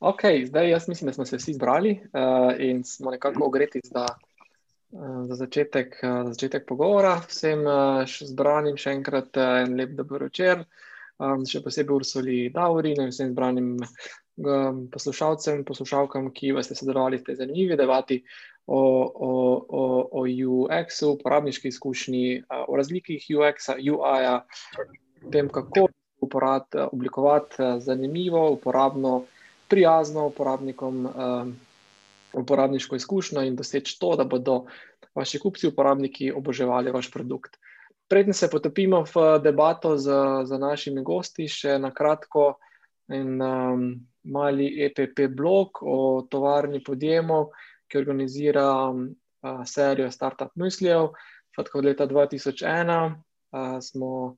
Ok, zdaj jaz mislim, da smo se vsi zbrali uh, in smo nekako ogreti za, uh, za, začetek, uh, za začetek pogovora. Vsem uh, zbranim še enkrat uh, en lep dober večer, um, še posebej Ursuli Daurin in vsem zbranim um, poslušalcem, poslušalkam, ki vas ste sodelovali v tej zanimivi debati o, o, o, o UX-u, uporabniški izkušnji, uh, o razlikih UX-a, UI-a, tem, kako uporabiti, oblikovati zanimivo, uporabno prijazno uporabnikom, um, uporabniško izkušnjo in doseči to, da bodo vaši kupci, uporabniki oboževali vaš produkt. Predtem se potopimo v debato z, z našimi gosti, še na kratko en um, mali EPP blog o tovarni podjemov, ki organizira um, serijo Startup Muslijev. Od leta 2001 uh, smo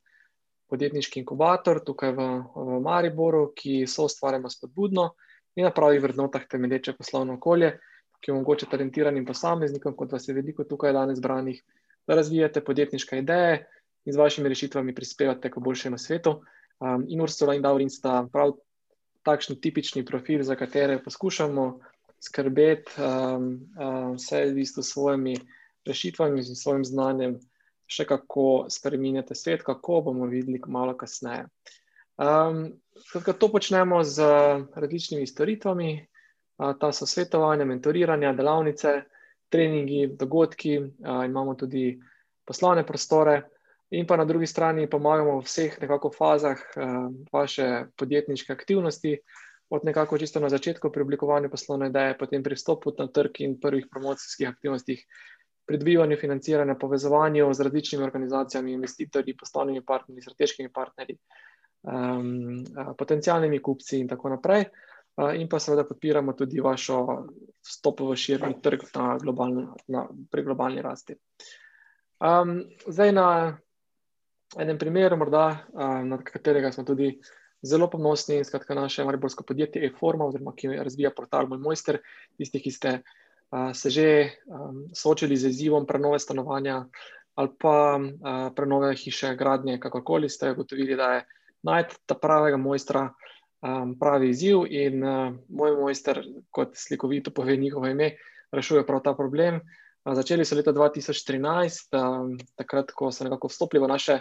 podjetniški inkubator tukaj v, v Mariboru, ki so ustvarjamo spodbudno in na pravih vrednotah temelječe poslovno okolje, ki omogoča talentiranim posameznikom, kot vas je veliko tukaj danes zbranih, da razvijate podjetniške ideje in z vašimi rešitvami prispevate k boljšemu svetu. Um, in Ursula in Daurin sta prav takšni tipični profil, za katere poskušamo skrbeti um, um, vse v bistvu s svojimi rešitvami in svojim znanjem še kako spremenjate svet, kako bomo videli malo kasneje. Um, to počnemo z različnimi storitvami, uh, ta so svetovanja, mentoriranja, delavnice, treningi, dogodki, uh, imamo tudi poslovne prostore, in pa na drugi strani pomagamo v vseh nekako fazah uh, vaše podjetniške aktivnosti, od nekako čisto na začetku pri oblikovanju poslovne ideje, potem pri stopu na trg in prvih promocijskih aktivnostih, pridobivanju financiranja, povezovanju z različnimi organizacijami, investitorji, poslovnimi partnerji, strateškimi partnerji, um, potencijalnimi kupci in tako naprej. Uh, in pa seveda podpiramo tudi vašo vstop v širni trg na globalni, na, pri globalni rasti. Um, zdaj na enem primeru, morda, um, na katerega smo tudi zelo ponosni, skratka naše mariborsko podjetje e-forma, oziroma ki razvija portal Moj Mojster, tisti, ki ste se že um, soočili z izzivom prenove stanovanja ali pa uh, prenove hiše, gradnje, kakorkoli ste ugotovili, da je najti ta pravega mojstra um, pravi izziv in uh, moj mojster, kot slikovito pove njihovo ime, rešuje prav ta problem. Uh, začeli so leta 2013, um, takrat, ko so nekako vstopili v naše,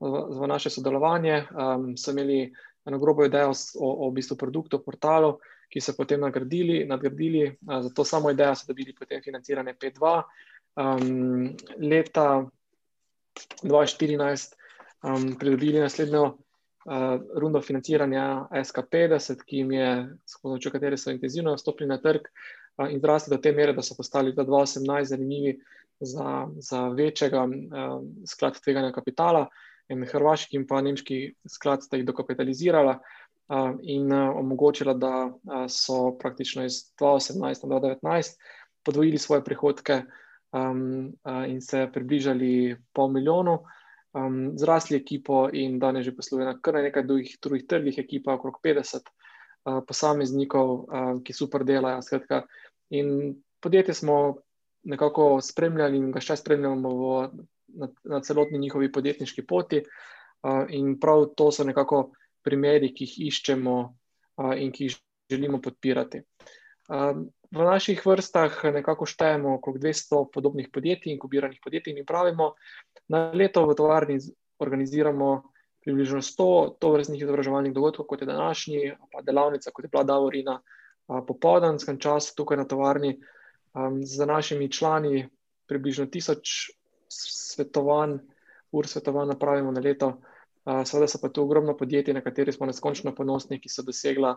v, v naše sodelovanje, um, so imeli eno grobo idejo o, o bistvu produktu, portalu, ki so potem nagradili, nadgradili, za to samo idejo so dobili potem financiranje P2. Um, leta 2014 um, pridobili naslednjo uh, rundo financiranja SK50, ki jim je, s pomočjo katere so intenzivno vstopili na trg uh, in zrasli do te mere, da so postali 2018 zanimivi za, za večjega uh, sklad tveganja kapitala. In hrvaški in pa nemški sklad sta jih dokapitalizirala in omogočila, da so praktično iz 2018 do 2019 podvojili svoje prihodke um, in se približali pol milijonu, um, zrasli ekipo in danes že posluje na kar nekaj drugih, drugih trgih, ekipa okrog 50 uh, posameznikov, uh, ki super delajo. Skratka. In podjetje smo nekako spremljali in ga še spremljamo v, na, na celotni njihovi podjetniški poti, uh, in prav to so nekako primeri, ki jih iščemo in ki jih želimo podpirati. V naših vrstah nekako štejemo okrog 200 podobnih podjetij, inkubiranih podjetij, in pravimo, na leto v tovarni organiziramo približno 100 tovrstnih izobraževalnih dogodkov, kot je današnji, pa delavnica, kot je bila Davorina, popoldanskem času tukaj na tovarni. Za našimi člani približno 1000 svetovanj, ur svetovanj napravimo na leto. Seveda so pa tu ogromno podjetij, na kateri smo neskončno ponosni, ki so dosegla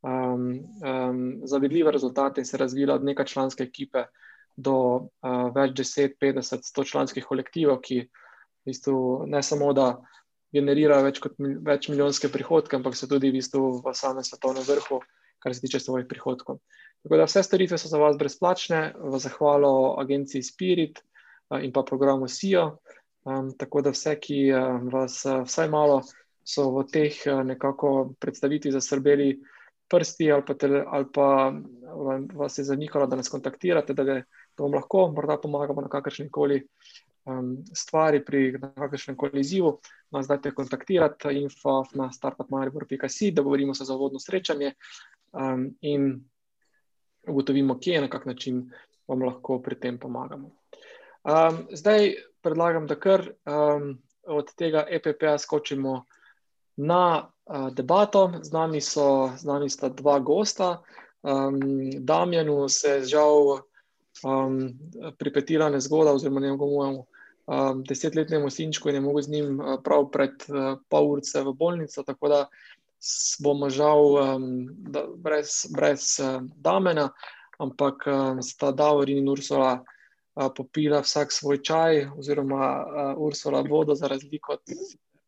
um, um, zavidljive rezultate in se razvila od neka članske ekipe do uh, več deset, petdeset, sto članskih kolektivov, ki v bistvu ne samo da generirajo več kot več milijonske prihodke, ampak so tudi v bistvu v samem svetovnem vrhu, kar se tiče svojih prihodkov. Tako da vse storitve so za vas brezplačne, v zahvalo agenciji Spirit uh, in pa programu SIO. Um, tako da vse, ki uh, vas uh, vsaj malo so v teh uh, nekako predstavitvi zasrbeli prsti, ali pa, tele, ali pa vas je zanimalo, da nas kontaktirate, da, da vam lahko morda pomagamo na kakršni koli um, stvari, pri kakršnem koli izzivu, nas dajte kontaktirati info na startupmaribor.com, da govorimo se za vodno srečanje. um, in ugotovimo, kje in na kak način vam lahko pri tem pomagamo. Um, zdaj predlagam, da kar um, od tega EPP-ja skočimo na uh, debato. Z nami, so, z nami sta dva gosta. Um, Damjanu se je žal um, pripetila nezgoda, oziroma njegovemu um, desetletnemu sinčku in je mogel z njim uh, prav pred uh, pol ure v bolnico. Tako da bomo žal um, da, brez, brez uh, Damena, ampak um, sta Davor in Ursula. Popila vsak svoj čaj, oziroma uh, Ursula vodo, za razliko od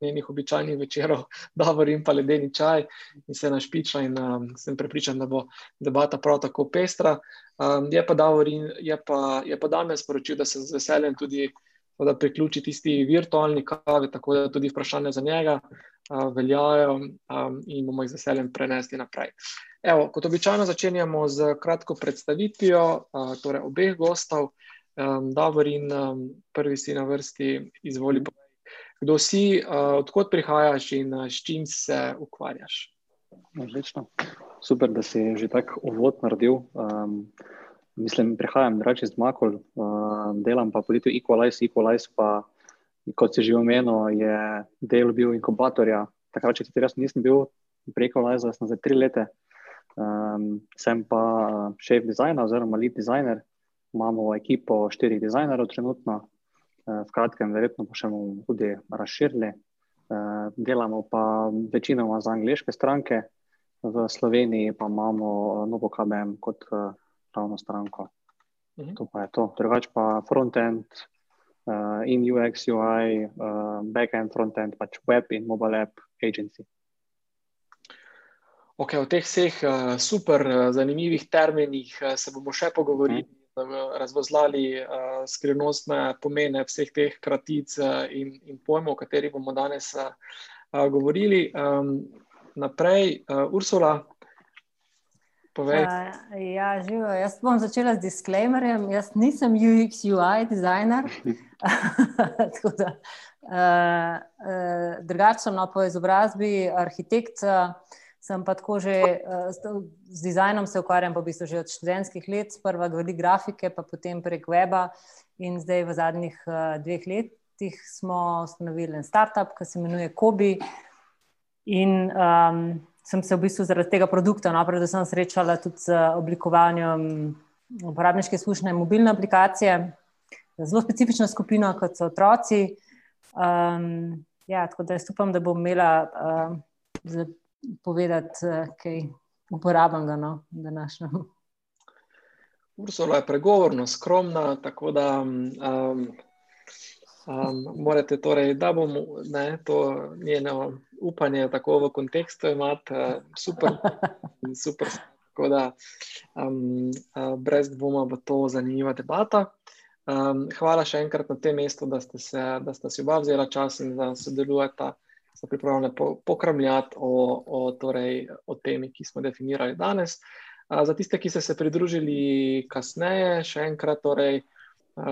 njenih običajnih večerov, da vorim pa ledeni čaj in se našpiča. In um, sem prepričan, da bo debata prav tako pestra. Um, je pa Davorin, je pa, je pa danes sporočil, da se z veseljem tudi da priključi tisti virtualni kavi, tako da tudi vprašanja za njega uh, veljajo um, in bomo jih z veseljem prenesli naprej. Evo, kot običajno začenjamo z kratko predstavitvijo uh, torej obeh gostov. Um, Davorin, um, prvi si na vrsti, izvoli. Mm kdo si, uh, odkot prihajaš in uh, s čim se ukvarjaš. Odlično. Super, da si že tako uvod naredil. Um, mislim, prihajam drugače iz Makol, uh, delam pa podjetje Equalize. Equalize pa, kot si že omenil, je del bil inkubatorja. Takrat, če ti res nisem bil pri Equalize, sem za tri leta. Um, sem pa šef dizajna oziroma lead designer. Imamo ekipo štirih dizajnerjev trenutno, Eh, v kratkem, verjetno pa še bomo tudi razširili. Eh, delamo pa večinoma za angliške stranke, v Sloveniji pa imamo novo KBM kot pravno eh, stranko. Mhm. To pa je to. Drugač pa frontend in UX, UI, backend, frontend, pač web in mobile app agency. Ok, o teh vseh super zanimivih terminih se bomo še pogovorili. Razvozlali uh, skrivnostne pomene vseh teh kratic uh, in, in pojmov, o katerih bomo danes uh, govorili. Um, naprej, uh, Ursula. Uh, ja, živo. Jaz bom začela z disclaimerjem. Jaz nisem UX, UI dizajner. uh, uh, Drugače sem no, po izobrazbi arhitekt. Uh, sem pa tako že uh, z dizajnom se ukvarjam, pa v bistvu že od študentskih let, sprva glede grafike, pa potem prek weba. In zdaj v zadnjih uh, dveh letih smo ustanovili en startup, ki se imenuje Kobi. In um, sem se v bistvu zaradi tega produkta, no, predvsem srečala tudi z oblikovanjem uporabniške izkušnje mobilne aplikacije, zelo specifično skupino, kot so otroci. Um, ja, tako da jaz upam, da bom imela. Uh, povedati, uh, kaj uporabljam no, današnjo. Ursula je pregovorno, skromna, tako da um, um, morate, torej, da bomo ne, to njeno upanje tako v kontekstu imati uh, super, super. Tako da um, uh, brez dvoma bo to zanimiva debata. Um, hvala še enkrat na tem mestu, da ste, se, da ste si oba vzela čas in da sodelujete so pripravljene pokramljati o, o, torej, o temi, ki smo definirali danes. Za tiste, ki ste se pridružili kasneje, še enkrat, torej,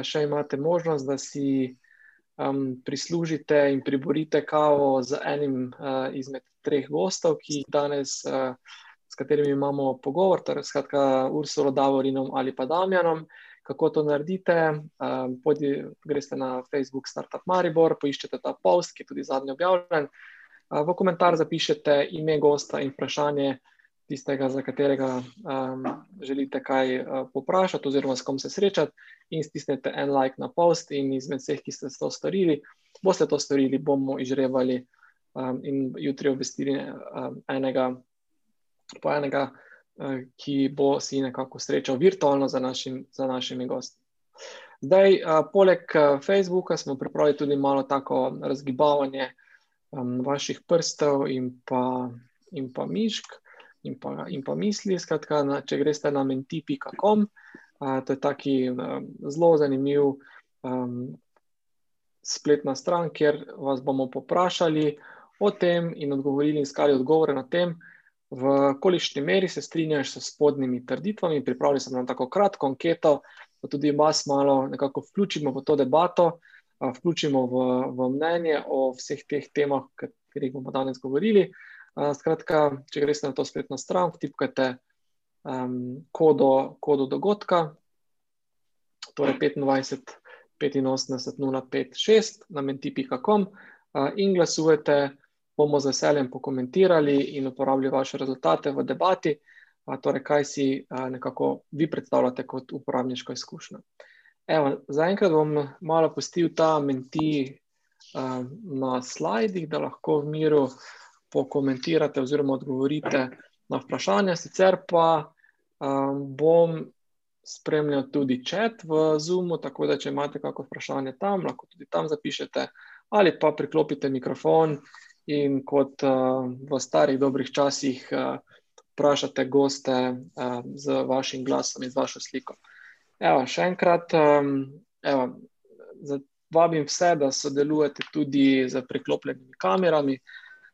še imate možnost, da si um, prislužite in priborite kavo z enim uh, izmed treh gostov, ki jih danes, uh, s katerimi imamo pogovor, torej skratka Ursulo, Davorinom ali pa Damjanom. Kako to naredite? Um, pojdi, greste na Facebook Startup Maribor, poiščete ta post, ki je tudi zadnji objavljen. Uh, v komentar zapišete ime gosta in vprašanje tistega, za katerega um, želite kaj uh, poprašati, oziroma s kom se srečati, in stisnete en like na post. In izmed vseh, ki ste to storili, boste to storili, bomo izžrebali um, in jutri obvestili um, enega po enega. Eh, ki bo si nekako srečal virtualno za, našim, za našimi gosti. Zdaj, eh, poleg eh, Facebooka smo pripravili tudi malo tako razgibavanje um, vaših prstov in pa, in pa mišk in pa, in pa misli. Skratka, na, če greste na menti.com, uh, to je taki um, zelo zanimiv um, spletna stran, kjer vas bomo poprašali o tem in odgovorili in iskali odgovore na tem, v kolikšni meri se strinjaš s spodnjimi trditvami. Pripravili smo na tako kratko anketo, da tudi vas malo nekako vključimo v to debato, vključimo v, v mnenje o vseh teh temah, o katerih bomo danes govorili. Skratka, če greste na to spletno stran, vtipkajte um, kodo, kodo dogodka, torej 25, 85, 056 na menti.com in glasujete, bomo z veseljem pokomentirali in uporabili vaše rezultate v debati, uh, torej kaj si uh, nekako vi predstavljate kot uporabniško izkušnjo. Evo, zaenkrat bom malo pustil ta menti uh, na slajdih, da lahko v miru pokomentirate oziroma odgovorite na vprašanja. Sicer pa um, bom spremljal tudi čat v Zoomu, tako da če imate kakšno vprašanje tam, lahko tudi tam zapišete ali pa priklopite mikrofon in kot uh, v starih dobrih časih uh, vprašate goste uh, z vašim glasom in z vašo sliko. Evo, še enkrat, um, evo, vabim vse, da sodelujete tudi z priklopljenimi kamerami,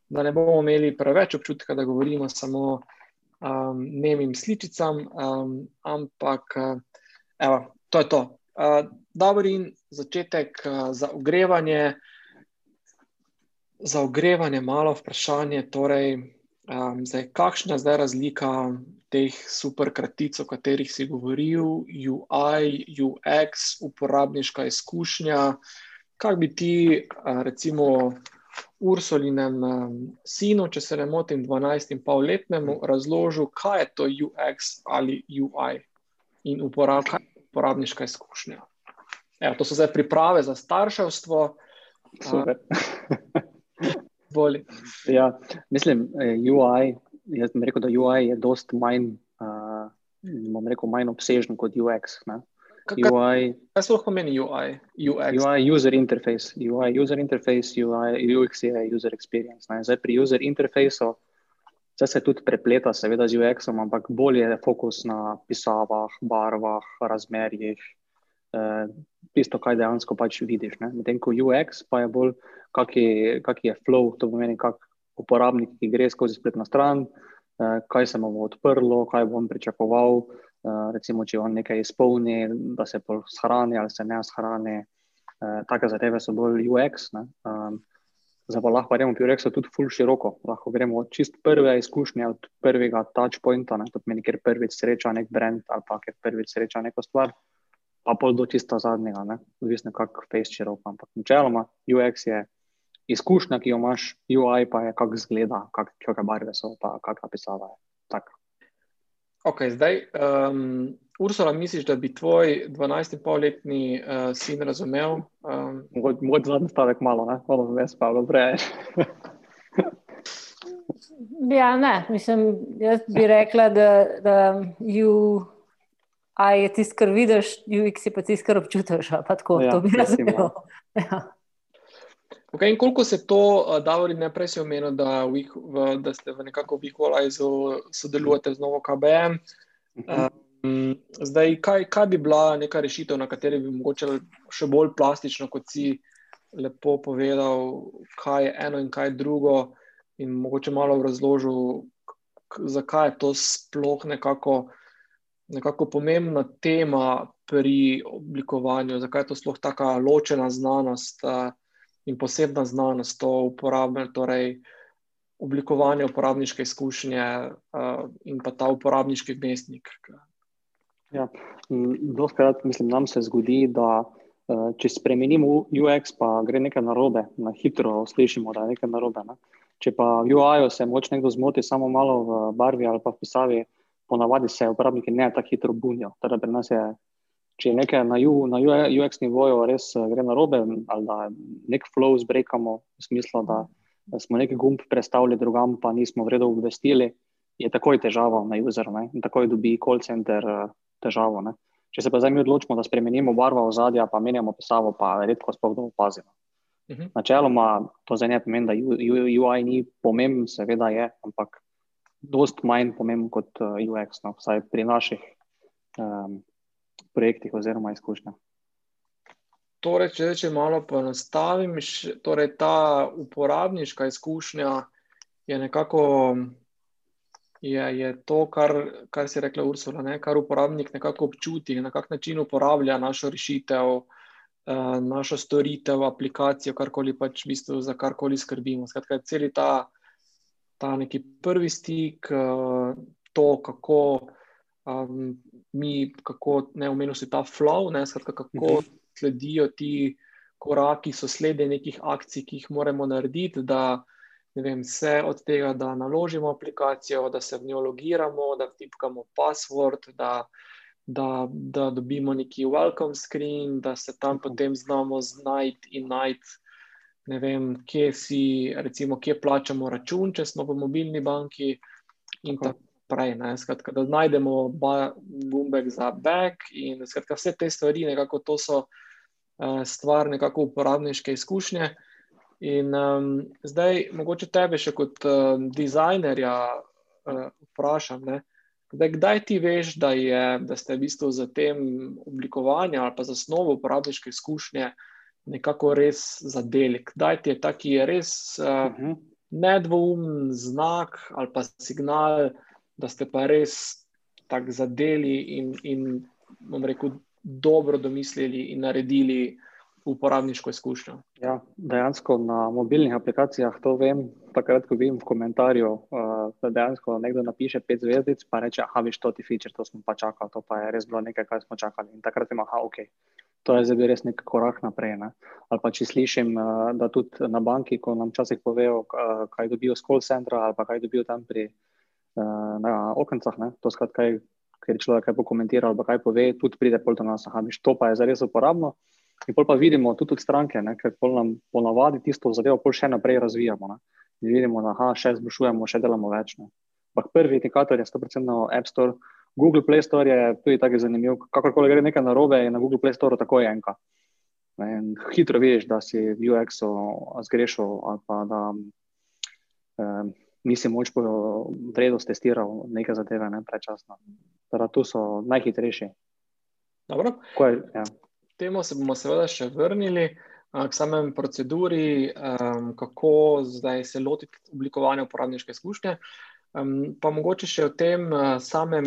da ne bomo imeli preveč občutka, da govorimo samo um, nemim sličicam, um, ampak uh, evo, to je to. Uh, Dobro in začetek uh, za ogrevanje. Za ogrevanje malo vprašanje, torej, um, zdaj, kakšna je zdaj razlika teh super kratic, o katerih si govoril, UI, UX, uporabniška izkušnja. Kaj bi ti, recimo, Ursulinem sinu, če se ne motim, 12-letnemu, razložil, kaj je to UX ali UI in uporab, uporabniška izkušnja. Evo, to so zdaj priprave za starševstvo. Super. Ja, mislim, eh, UI. Jaz bi rekel, da UI je precej manj, uh, rekel, manj obsežen kot UX. Ne? UI, kaj lahko pomeni UI? UX. UI, user interface. UI, user interface, UI, UX je user experience. Ne? Zdaj pri user interfaceu se tudi prepleta, seveda, z UX-om, ampak bolj je fokus na pisavah, barvah, razmerjih, eh, tisto, kaj dejansko pač vidiš. Medtem ko UX pa je bolj, kak je, kak je flow, to pomeni, kak uporabnik, ki gre skozi spletno stran, eh, kaj se mu bo odprlo, kaj bo on pričakoval. Eh, recimo, če on nekaj izpolni, da se shrani ali se ne shrani. Uh, take zadeve so bolj UX. Um, Zdaj pa lahko gremo pri UX-u tudi ful široko. Lahko gremo od čist prve izkušnje, od prvega touchpointa, ne? to pomeni, ker prvič sreča nek brand ali pa ker prvič sreča neko stvar, pa pol do čisto zadnjega, odvisno kako face široko. Ampak načeloma UX je izkušnja, ki jo imaš, UI pa je kako zgleda, kakšne barve so, pa kakšna pisava je. Tako. Ok, zdaj, um, Ursula, misliš, da bi tvoj 12-letni uh, sin razumel? Um, Moj zadnji stavek malo, ne, malo več, pa vrej. ja, ne, mislim, jaz bi rekla, da, da you, je tisto, kar vidiš, UX je pa tisto, kar občutiš. Tako, ja, to bi razumel. Ja. Okay, in koliko se to, uh, eh, da ne prej si omenil, da, v, da ste v nekako v Equalizu sodelujete z novo KBM? Um, zdaj, kaj, kaj bi bila neka rešitev, na kateri bi mogoče še bolj plastično, kot si lepo povedal, kaj je eno in kaj je drugo, in mogoče malo razložil, zakaj je to sploh nekako, nekako pomembna tema pri oblikovanju, zakaj je to sploh tako ločena znanost. Uh, in posebna znanost, to uporabljanje, torej oblikovanje uporabniške izkušnje uh, in pa ta uporabniški vmesnik. Ja, Doskrat, mislim, nam se zgodi, da uh, če spremenimo UX, pa gre nekaj narobe, na hitro slišimo, da je nekaj narobe. Ne? Če pa v UI-ju se moče nekdo zmoti samo malo v barvi ali pa v pisavi, ponavadi se uporabniki ne tako hitro bunijo. Teda pri nas je če nekaj na, U, na UX nivoju res uh, gre na robe, ali da nek flow zbrekamo, v smislu, da, da smo neki gumb predstavili drugam, pa nismo v redu obvestili, je takoj težava na user, ne? in takoj dobi call center uh, težavo. Ne? Če se pa zdaj mi odločimo, da spremenimo barvo ozadja, pa menjamo pisavo, pa redko sploh da opazimo. Uh mhm. -huh. Načeloma to zdaj ne pomeni, da UI ni pomemben, seveda je, ampak dost manj pomemben kot uh, UX, no? vsaj pri naših um, projektih oziroma izkušnjah. Torej, če, če malo poenostavim, torej ta uporabniška izkušnja je nekako je, je to, kar, kar si rekla Ursula, ne? kar uporabnik nekako občuti, na kak način uporablja našo rešitev, uh, našo storitev, aplikacijo, karkoli pač v bistvu za karkoli skrbimo. Skratka, cel ta, ta neki prvi stik, uh, to, kako um, mi, kako ne omenil si ta flow, ne, skratka, kako uh mhm. -huh. sledijo ti koraki, so slede nekih akcij, ki jih moramo narediti, da vem, vse od tega, da naložimo aplikacijo, da se v njo logiramo, da tipkamo password, da, da, da dobimo neki welcome screen, da se tam mhm. potem znamo znajti in najti. Ne vem, kje si, recimo, kje plačamo račun, če smo v mobilni banki, in tako prej. Skratka, da najdemo gumbek za back in skratka, vse te stvari, nekako to so uh, stvar nekako uporabniške izkušnje. In um, zdaj, mogoče tebe še kot uh, dizajnerja uh, vprašam, zdaj, kdaj ti veš, da, je, da ste v bistvu za tem oblikovanjem ali pa za osnovo uporabniške izkušnje nekako res zadeli? Kdaj ti je ta, ki je res uh, uh -huh. nedvoumen znak ali pa signal, da ste pa res tako zadeli in, in bom rekel, dobro domislili in naredili uporabniško izkušnjo. Ja, dejansko na mobilnih aplikacijah to vem. Takrat, ko vidim v komentarju, uh, da dejansko nekdo napiše pet zvezdic, pa reče: Ah, viš to ti feature, to smo pa čakali, to pa je res bilo nekaj, kar smo čakali. In takrat ima, ah, ok, to je zdaj res nek korak naprej. Ne? Ali pa če slišim, uh, da tudi na banki, ko nam včasih povejo, uh, kaj dobijo z call centra ali pa kaj dobijo tam pri. Eh, na okncah, to skratka, ker človek kaj pokomentira ali kaj pove, tudi pride pol do nas, aha, to pa je zares uporabno. In pol pa vidimo tudi od stranke, ne, ker pol nam ponavadi tisto zadevo pol še naprej razvijamo. Ne. In vidimo, da aha, še zboljšujemo, še delamo več. Ampak prvi indikator je 100% App Store. Google Play Store je tudi tako zanimiv. Kakorkoli gre nekaj narobe, je na Google Play Store tako enka. In hitro vidiš, da si v UX-u zgrešil ali pa da um, nisi moč po vrednosti testiral nekaj zadeve, ne prečasno. Torej, tu so najhitrejši. Dobro. Je, ja. Temu se bomo seveda še vrnili. K samem proceduri, um, kako zdaj se lotiti oblikovanja uporabniške izkušnje, um, pa mogoče še o tem uh, samem,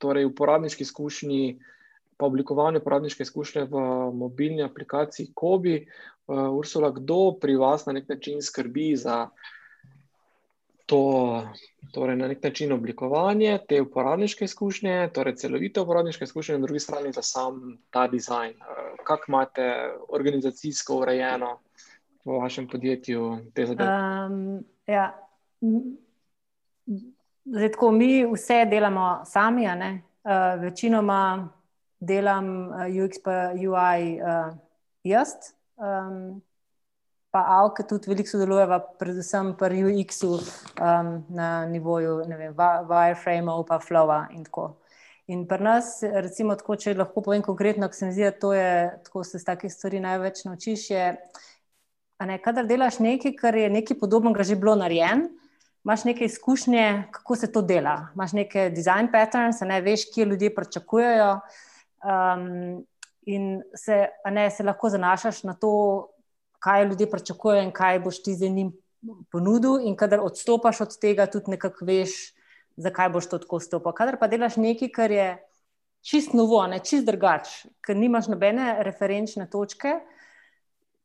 torej uporabniški izkušnji, pa oblikovanju uporabniške izkušnje v mobilni aplikaciji Kobi. Uh, Ursula, kdo pri vas na nek način skrbi za to torej na nek način oblikovanje te uporabniške izkušnje, torej celovite uporabniške izkušnje, na drugi strani za sam ta dizajn. Eh, kako imate organizacijsko urejeno v vašem podjetju te zadeve? Um, ja. Zdaj, tako, mi vse delamo sami, uh, večinoma delam uh, UX, pa UI uh, jaz. Um, pa Avka tudi veliko sodelujeva, predvsem pri UX-u um, na nivoju vem, wireframe-ov, pa flowa in tako. In pri nas, recimo, tako, če lahko povem konkretno, ker se mi zdi, da to je tako, se z takih stvari največ naučiš. Je, ne, kadar delaš nekaj, kar je nekaj podobnega že bilo narejen, imaš neke izkušnje, kako se to dela. Imaš neke design patterns, ne veš, kje ljudje pričakujejo. Um, in se, ne, se lahko zanašaš na to, kaj ljudje pričakujejo in kaj boš ti za njim ponudil. In kadar odstopaš od tega, tudi nekako veš, zakaj boš to tako stopil. Kadar pa delaš nekaj, kar je čist novo, ne čist drugače, ker nimaš nobene referenčne točke.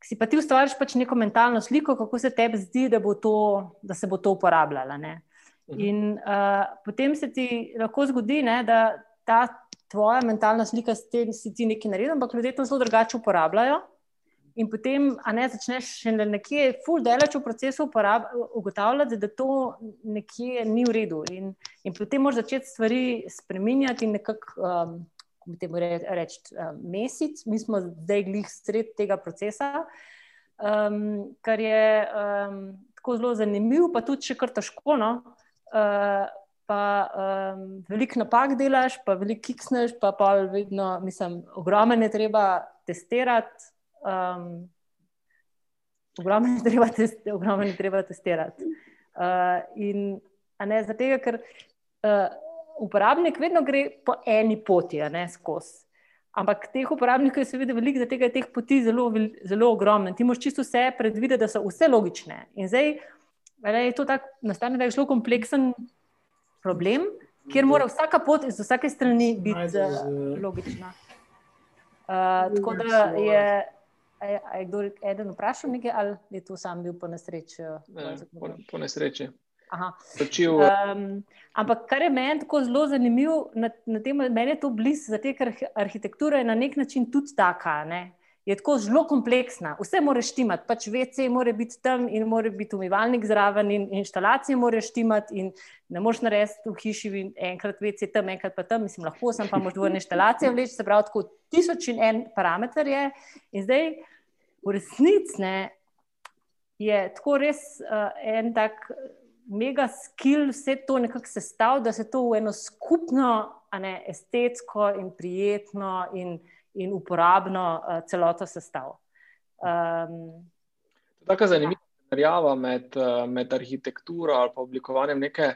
Si pa ti ustvariš pač neko mentalno sliko, kako se tebi zdi, da, to, da se bo to uporabljalo. Mhm. In uh, potem se ti lahko zgodi, ne, da ta tvoja mentalna slika, si ti nekaj naredil, ampak ljudje to zelo drugače uporabljajo. In potem, a ne začneš še nekje, full delač v procesu ugotavljati, da to nekje ni v redu. In, in potem moraš začeti stvari spremenjati in nekako, um, kako bi temu reči, um, mesec. Mi smo zdaj glih sred tega procesa, um, kar je um, tako zelo zanimiv, pa tudi še kar težko. No? Uh, pa um, veliko napak delaš, pa veliko kiksneš, pa pa vedno, mislim, ogromno je treba testirati. Um, ogromno je treba, testi, ogromno je treba testirati. Uh, in, ne, zato, ker uh, uporabnik vedno gre po eni poti, ne skozi. Ampak teh uporabnikov je seveda veliko, zato je teh poti zelo, zelo ogromno. Ti moraš čisto vse predvideti, da so vse logične. In zdaj le, je to tako, nastane, je zelo kompleksen problem, kjer mora vsaka pot iz vsake strani biti uh, logična. Uh, tako da je. Je, je kdo eden vprašal nekaj, ali je to sam bil po nesreči? Ne, po, po nesreči. Um, ampak kar je meni tako zelo zanimivo, na, na tem, meni je to blizu, zato ker arhitektura je na nek način tudi taka. Ne? Je tako zelo kompleksna, vse moraš štimati, pač VC mora biti tam in mora biti umivalnik zraven, in inštalacije moraš štimati. Ne moreš narediti v hiši enkrat VC tam, enkrat pa tam, mislim, lahko sem pa možno dvojne inštalacije vleči, se pravi, tako tisoč in en parameter je. In zdaj v resnici je tako res uh, en tak mega skill vse to nekako sestaviti, da se to v eno skupno, a ne estetsko in prijetno in, in uporabno uh, celoto sestavlja. Um, Tako zanimiva primerjava med, uh, med arhitekturo ali pa oblikovanjem neke,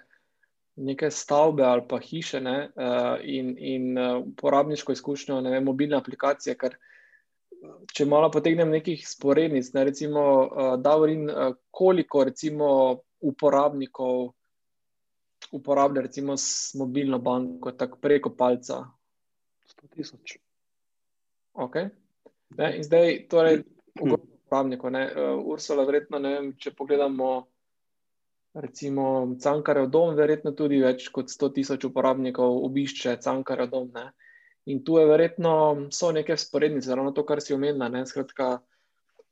neke stavbe ali pa hiše ne, uh, in, in uporabniško izkušnjo, ne vem, mobilne aplikacije. Ker, Če malo potegnem nekih sporednic, ne, recimo, Davorin, uh, koliko recimo uporabnikov uporablja recimo mobilno banko, tako preko palca? 100 tisoč. Okay. In zdaj, torej, ogromno uporabnikov. Ne? Uh, Ursula, verjetno, ne vem, če pogledamo. Recimo, Cankarjev dom, verjetno tudi več kot 100 tisoč uporabnikov obišče Cankarjev dom. Ne? In tu je verjetno so neke sporednice, ravno to, kar si omenila. Skratka,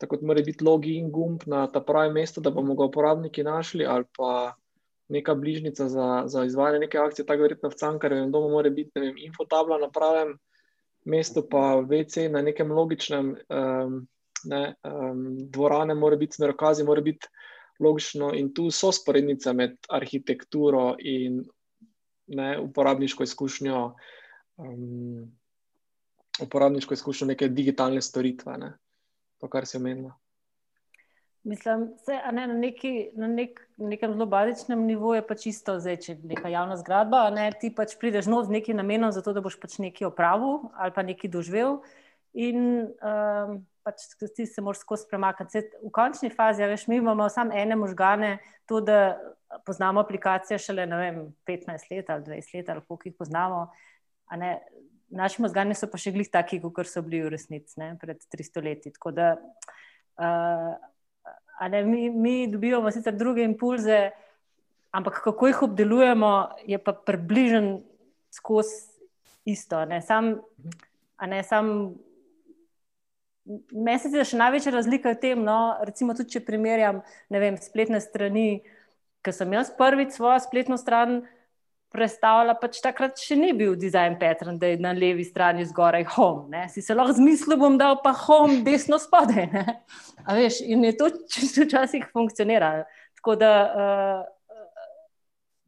tako da mora biti login gumb na ta pravi mesto, da bomo ga uporabniki našli, ali pa neka bližnica za, za izvajanje neke akcije, tako verjetno v Cankarjevem domu mora biti vem, infotabla na pravem mestu, pa VC na nekem logičnem, um, ne, um, dvorane mora biti, smerokazi mora biti logično in tu so sporednice med arhitekturo in ne, uporabniško izkušnjo. Um, uporabniško izkušnjo neke digitalne storitve. Ne to, kar si omenila. Mislim, se, ne, na, neki, na nek, nekem zelo bazičnem nivoju je pač isto, zdaj, če je neka javna zgradba. Ne, ti pač prideš nov z nekim namenom, zato da boš pač nekaj opravil ali pa nekaj doživel. In um, pač ti se moraš skozi premakniti. V končni fazi, ja, veš, mi imamo samo ene možgane, to, da poznamo aplikacije šele vem, 15 let ali 20 let, ali koliko jih poznamo naši možgani so pa še glih taki, kot so bili v resnici ne, pred 300 leti. Da, uh, ne, mi, mi dobivamo sicer druge impulze, ampak kako jih obdelujemo, je pa približen skozi isto. Ne, sam, ne, sam, Mesec je še največja razlika v tem, no, recimo, tudi če primerjam vem, spletne strani, ki sem jaz prvič svojo spletno stran predstavlja, pač takrat še ni bil dizajn Petran, da je na levi strani zgoraj home. Ne? Si se lahko zmislil, bom dal pa home desno spodaj. Veš, in je to čisto včasih funkcioniralo. Tako da uh,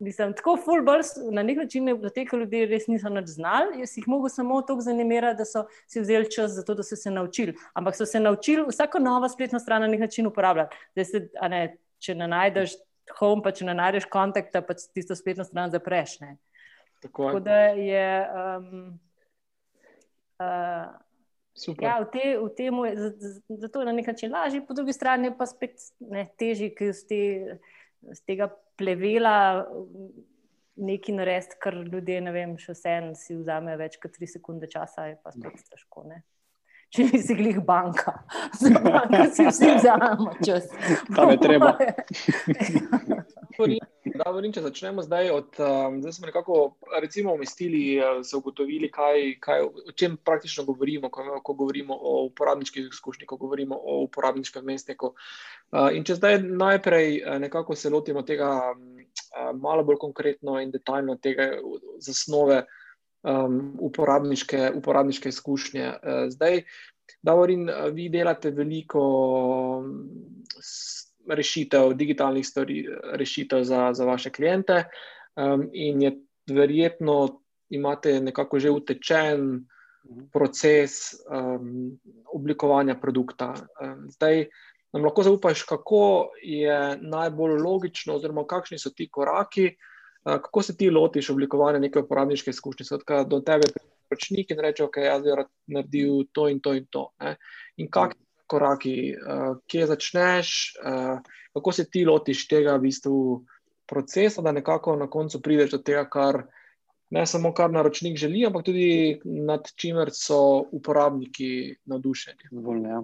mislim, tako fulbrs na nek način za te ljudi res niso več znali. Jaz jih mogo samo toliko zanimirati, da so si vzeli čas za to, da so se naučili. Ampak so se naučili vsako novo spletno stran na nek način uporabljati. Se, ne, če ne najdeš home, pa če ne najdeš kontakta, pa tisto spletno stran zapreš. Ne. Tako, Tako da je. Um, uh, Ja, v, te, v tem je zato na nek način lažje, po drugi strani pa spet ne, težje, ker iz te, tega plevela nekaj narediti, kar ljudje, ne vem, še vseeno si vzamejo več kot tri sekunde časa, je pa spet težko. Ne če nisi glih banka. Banka si vsi vzamemo čas. Tam je treba. Da, če začnemo zdaj, od, um, zdaj smo nekako recimo, umestili, uh, se ugotovili, kaj, kaj, o čem praktično govorimo, ko, ko govorimo o uporabniških izkušnjah, ko govorimo o uporabniškem mestniku. Uh, in če zdaj najprej uh, nekako se lotimo tega um, uh, malo bolj konkretno in detaljno, tega zasnove uh, um, uporabniške, uporabniške izkušnje. Uh, zdaj, Davorin, vi delate veliko um, rešitev, digitalnih stvari, rešitev za, za vaše klijente, um, in je verjetno imate nekako že utečen proces um, oblikovanja produkta. Um, zdaj, nam lahko zaupaš, kako je najbolj logično, oziroma kakšni so ti koraki kako se ti lotiš oblikovanja neke uporabniške izkušnje? Skratka, do tebe priročnik in reče, ok, jaz bi naredil to in to in to. Ne? In kakšni koraki, uh, kje začneš, uh, kako se ti lotiš tega v bistvu procesa, da nekako na koncu prideš do tega, kar ne samo kar naročnik želi, ampak tudi nad čimer so uporabniki navdušeni. Dovolj, ja.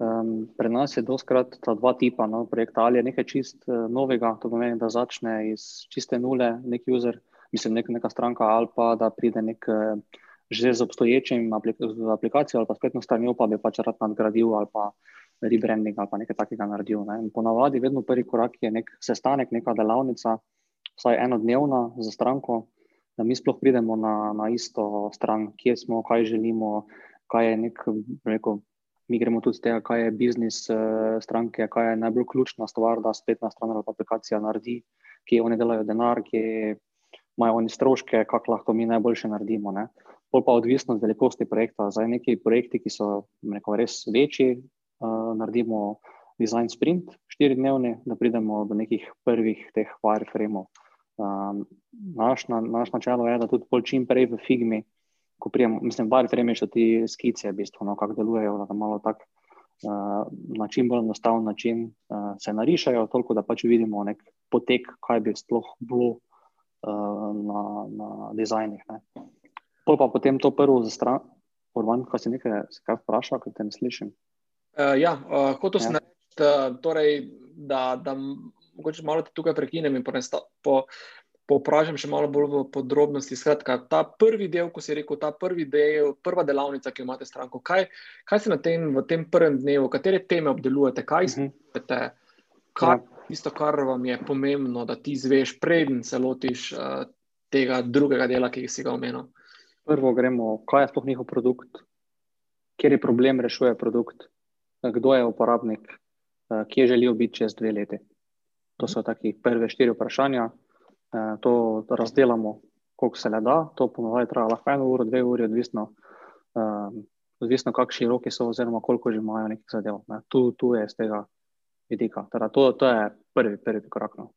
Um, pri nas je doskrat ta dva tipa no, projekta. Ali je nekaj čist uh, novega, to pomeni, da začne iz čiste nule nek user, mislim, nek, neka stranka, ali pa da pride nek uh, že z obstoječim aplik aplikacijo ali pa spletno stranjo, pa bi pač rad nadgradil ali pa rebranding ali pa nekaj takega naredil. Ne. Ponavadi vedno prvi korak je nek sestanek, neka delavnica, vsaj enodnevna za stranko, da mi sploh pridemo na, na isto stran, kje smo, kaj želimo, kaj je nek, rekel, mi gremo tudi z tega, kaj je biznis uh, stranke, kaj je najbolj ključna stvar, da spletna stran ali aplikacija naredi, kje oni delajo denar, kje imajo oni stroške, kako lahko mi najboljše naredimo. Ne. Pol pa odvisno od velikosti projekta. Za neki projekti, ki so rekel, res večji, uh, naredimo design sprint, štiri dnevni, da pridemo do nekih prvih teh wireframeov. Um, naš, na, naš načelo je, da tudi čim prej v Figmi ko prijemo, mislim, bar fremiš ti skice, v bistvu, no, kako delujejo, da malo tak uh, na čim bolj enostaven način uh, se narišajo, toliko da pač vidimo nek potek, kaj bi sploh bilo uh, na, na dizajnih. Ne. Pol pa potem to prvo za stran, Orvan, kaj si nekaj, se kaj vprašal, ker te ne slišim. Uh, ja, uh, hotel sem ja. reči, torej, da, da mogoče malo tukaj prekinem in ponesta, po, poprašam še malo bolj v podrobnosti. Skratka, ta prvi del, ko si rekel, ta prvi del, prva delavnica, ki jo imate stranko, kaj, kaj se na tem, v tem prvem dnevu, katere teme obdelujete, kaj -huh. spete, kaj je ja. tisto, kar vam je pomembno, da ti zveš, preden se lotiš uh, tega drugega dela, ki si ga omenil. Prvo gremo, kaj je sploh njihov produkt, kjer je problem, rešuje produkt, kdo je uporabnik, uh, kje želijo biti čez dve leti. To so taki prve štiri vprašanja. Eh, to razdelamo, koliko se le da. To ponovadi traja lahko eno uro, dve uri, odvisno, um, odvisno kakšni roki so, oziroma koliko že imajo nekih zadev. Ne. Tu, tu je z tega vidika. Teda to, to je prvi, prvi korak. No.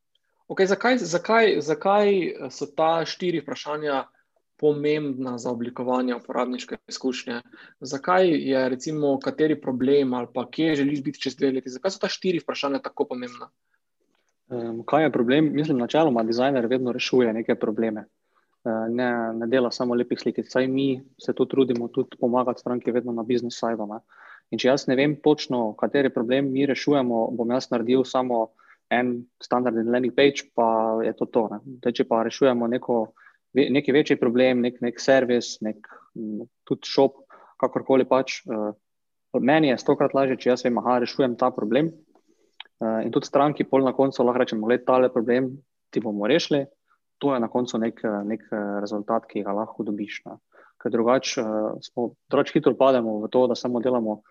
Okay, zakaj, zakaj, zakaj so ta štiri vprašanja pomembna za oblikovanje uporabniške izkušnje? Zakaj je, recimo, kateri problem ali pa kje želiš biti čez dve leti? Zakaj so ta štiri vprašanja tako pomembna? Um, kaj je problem? Mislim, načeloma dizajner vedno rešuje neke probleme. Uh, ne, ne dela samo lepih slik. Saj mi se tu trudimo tudi pomagati stranki vedno na biznis sajdu. In če jaz ne vem točno, kateri problem mi rešujemo, bom jaz naredil samo en standardni landing page, pa je to to. Te, če pa rešujemo neko, neki večji problem, nek, nek servis, nek tudi shop, kakorkoli pač, uh, meni je stokrat lažje, če jaz vem, aha, rešujem ta problem, in tudi stranki, pol na koncu lahko rečemo, da je ta problem, ti bomo rešili. To je na koncu nek, nek eh, rezultat, ki ga lahko dobiš. Ne. Ker drugače drugač hitro pademo v to, da samo delamo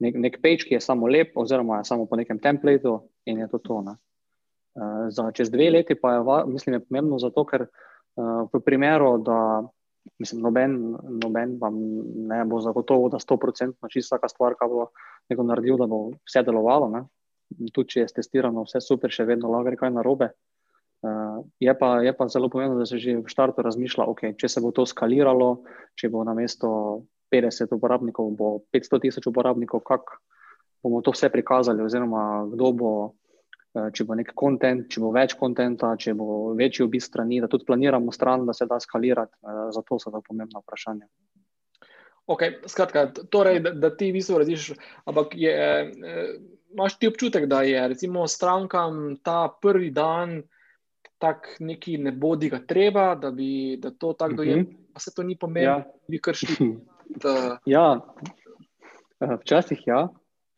nek, nek page, ki je samo lep, oziroma je samo po nekem templateu in je to to. Uh, za čez dve leti pa je, mislim, je pomembno zato, ker uh, v primeru, da mislim, noben, noben vam ne bo zagotovo, da 100% čisto vsaka stvar, kar bo nekdo naredil, da bo vse delovalo. Ne tudi če je testirano, vse super, še vedno lahko gre kaj narobe. Uh, je, pa, je pa zelo pomembno, da se že v startu razmišlja, okay, če se bo to skaliralo, če bo na mesto 50 uporabnikov, bo 500 tisoč uporabnikov, kako bomo to vse prikazali, oziroma kdo bo, uh, če bo nek kontent, če bo več kontenta, če bo večji obisk strani, da tudi planiramo stran, da se da skalirati. Uh, zato so to pomembna vprašanja. Okay, skratka, torej, da, da ti v bistvu različiš, ampak je. Eh, imaš ti občutek, da je recimo strankam ta prvi dan tak neki ne bodi ga treba, da bi da to tako dojem, mhm. pa se to ni pomembno, ja. bi kršili. Ja, eh, včasih ja.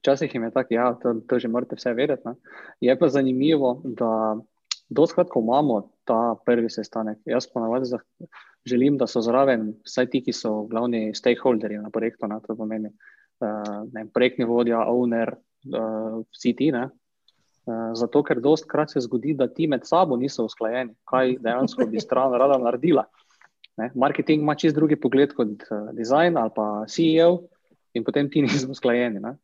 Včasih jim je tako, da ja, to, to že morate vse vedeti. Ne? Je pa zanimivo, da doskrat, ko imamo ta prvi sestanek, jaz pa navadi želim, da so zraven vsaj ti, ki so glavni stakeholderji na projektu, ne? to pomeni uh, ne, projektni vodja, owner, uh, vsi ti. Ne? Uh, zato, ker dost krat se zgodi, da ti med sabo niso usklajeni, kaj dejansko bi stran rada naredila. Ne? Marketing ima čist drugi pogled kot uh, design ali pa CEO, in potem ti nismo usklajeni. Ne?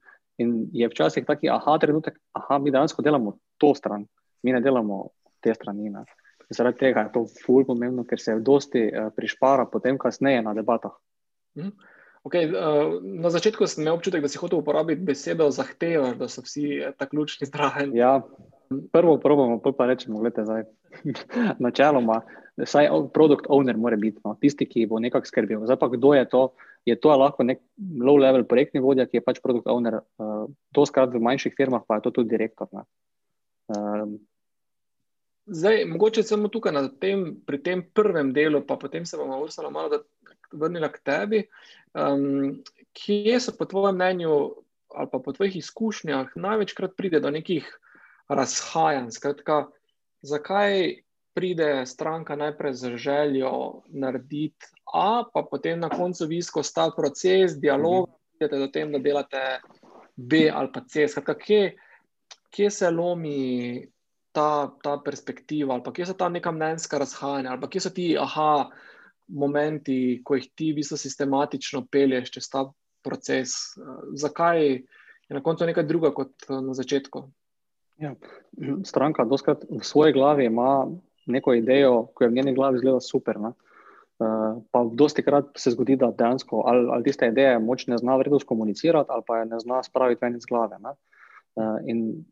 In je včasih taki, aha, trenutek, aha, mi dejansko delamo to stran, mi ne delamo te strani. Ne? Zaradi tega je to ful pomembno, ker se dosti uh, prišpara potem, kasneje na debatah. Mm. Okay, uh, na začetku sem imel občutek, da si hotel uporabiti besedo zahteva, da so vsi eh, tako ključni zdravi. Ja, prvo probamo, pa rečemo, gledajte zdaj. Načeloma, Saj produkt owner mora biti no, tisti, ki bo nekako skrbel. Zdaj pa kdo je to? Je to lahko nek low level projektni vodja, ki je pač produkt owner. Uh, to skrat v manjših firmah pa je to tudi direktor. Uh, Zdaj, mogoče samo tukaj tem, pri tem prvem delu, pa potem se bomo Ursula malo vrnila k tebi. Um, kje so po tvojem mnenju ali pa po tvojih izkušnjah največkrat pride do nekih razhajanj? Skratka, zakaj pride stranka najprej z željo narediti A, pa potem na koncu vi skozi ta proces, dialog, mhm. pridete do tem, da delate B ali pa C. Skratka, kje, kje se lomi ta, ta perspektiva, ali kje so ta neka mnenjska razhajanja, ali kje so ti aha momenti, ko jih ti v bistvu sistematično pelješ čez ta proces. Zakaj je na koncu nekaj druga kot na začetku? Ja, stranka doskrat v svoji glavi ima neko idejo, ki je v njeni glavi zelo super. Ne? Uh, pa dosti krat se zgodi, da dejansko ali, ali tiste ideje moč ne zna vredno komunicirati, ali pa je ne zna spraviti ven iz glave. Uh, in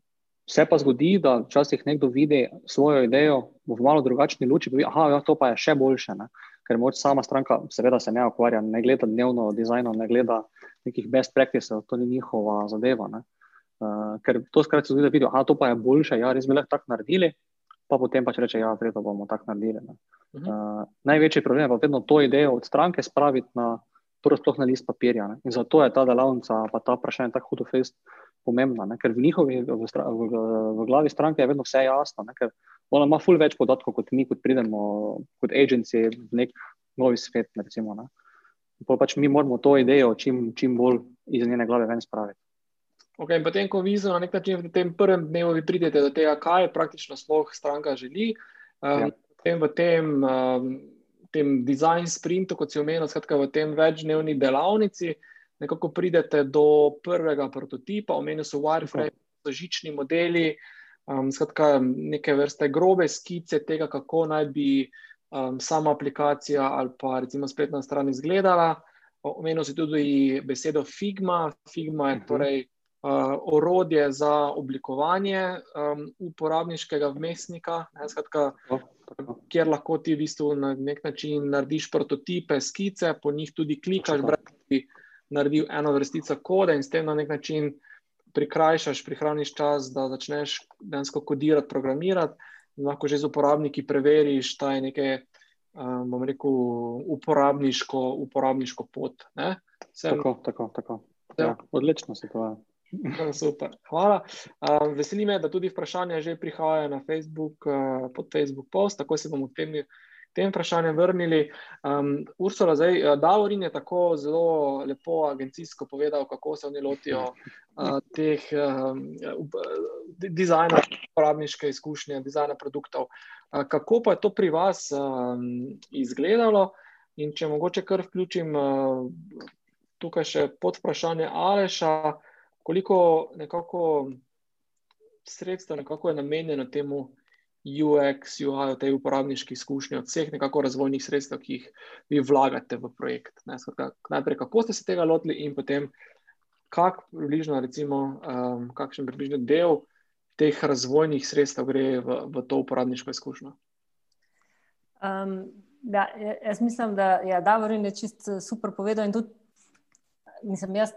se pa zgodi, da včasih nekdo vidi svojo idejo v malo drugačni luči, da ja, to pa je še boljše. Ne? Ker moč sama stranka, seveda se ne ukvarja, ne gleda dnevno dizajno, ne gleda nekih best practices, to ni njihova zadeva. Ne? Uh, ker to skrat se zgodi, da vidijo, da to pa je boljše, ja, res bi lahko tako naredili, pa potem pač reče, ja, vredno bomo tako naredili. Uh -huh. uh, največji problem je pa vedno to idejo od stranke spraviti na, torej na list papirja. Ne? In zato je ta delavnica, pa ta vprašanje tako hudo fest pomembna, ne? ker v njihovi, v, v, v, v glavi stranke je vedno vse jasno, ne? ker ona ima ful več podatkov kot mi, kot pridemo kot agenci v nek novi svet. Recimo, ne? pač mi moramo to idejo čim, čim bolj iz njene glave ven spraviti. Okay, potem, ko vi na nek način v tem prvem dnevu pridete do tega, kaj praktično sploh stranka želi, um, ja. potem v tem, um, tem design sprintu, kot si omenil, skratka v tem večdnevni delavnici, nekako pridete do prvega prototipa, omenil so wireframe, so žični modeli, um, skratka neke vrste grobe skice tega, kako naj bi um, sama aplikacija ali pa recimo spletna stran izgledala. Omenil si tudi besedo Figma. Figma je mhm. torej uh, orodje za oblikovanje um, uporabniškega vmesnika, ne, skratka, kjer lahko ti v bistvu na nek način narediš prototipe, skice, po njih tudi klikaš, da bi naredil eno vrstico kode in s tem na nek način prikrajšaš, prihraniš čas, da začneš dejansko kodirati, programirati lahko že z uporabniki preveriš, da je nekaj, um, bom rekel, uporabniško, uporabniško pot. Sem... Tako, tako. tako. Ja. Ja, odlično se to. Super, hvala. Um, veseli me, da tudi vprašanja že prihajajo na Facebook, uh, pod Facebook post, tako se bomo v tem tem vprašanjem vrnili. Um, Ursula, zdaj, uh, Davorin je tako zelo lepo agencijsko povedal, kako se oni lotijo uh, teh um, dizajna, uporabniške izkušnje, dizajna produktov. Uh, kako pa je to pri vas um, izgledalo? In če mogoče kar vključim uh, tukaj še pod vprašanje Aleša, koliko nekako sredstva nekako je namenjeno temu, UX, UI, te uporabniške izkušnje, od vseh nekako razvojnih sredstev, ki jih vi vlagate v projekt. Ne, skratka, najprej, kako ste se tega lotili, in potem, kak približno, recimo, um, kakšen približno del teh razvojnih sredstev gre v, v to uporabniško izkušnjo. Um, da, jaz mislim, da je ja, Davorin čist super povedal in tudi, mislim, jaz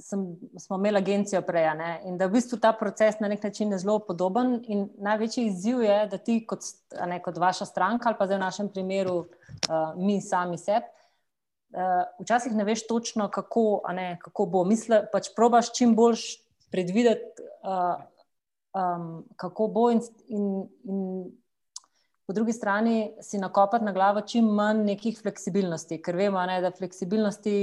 sem, smo imeli agencijo prej ne? in da je v bistvu ta proces na nek način zelo podoben. Največji izziv je, da ti, kot, ne, kot vaša stranka, ali pa zdaj v našem primeru, uh, mi sami sebi, uh, včasih ne veš točno, kako, ne, kako bo. Misle, pač probaš čim bolj predvideti, uh, um, kako bo, in, in, in po drugi strani si nakopati na glavo čim manj nekih fleksibilnosti, ker vemo, ne, da fleksibilnosti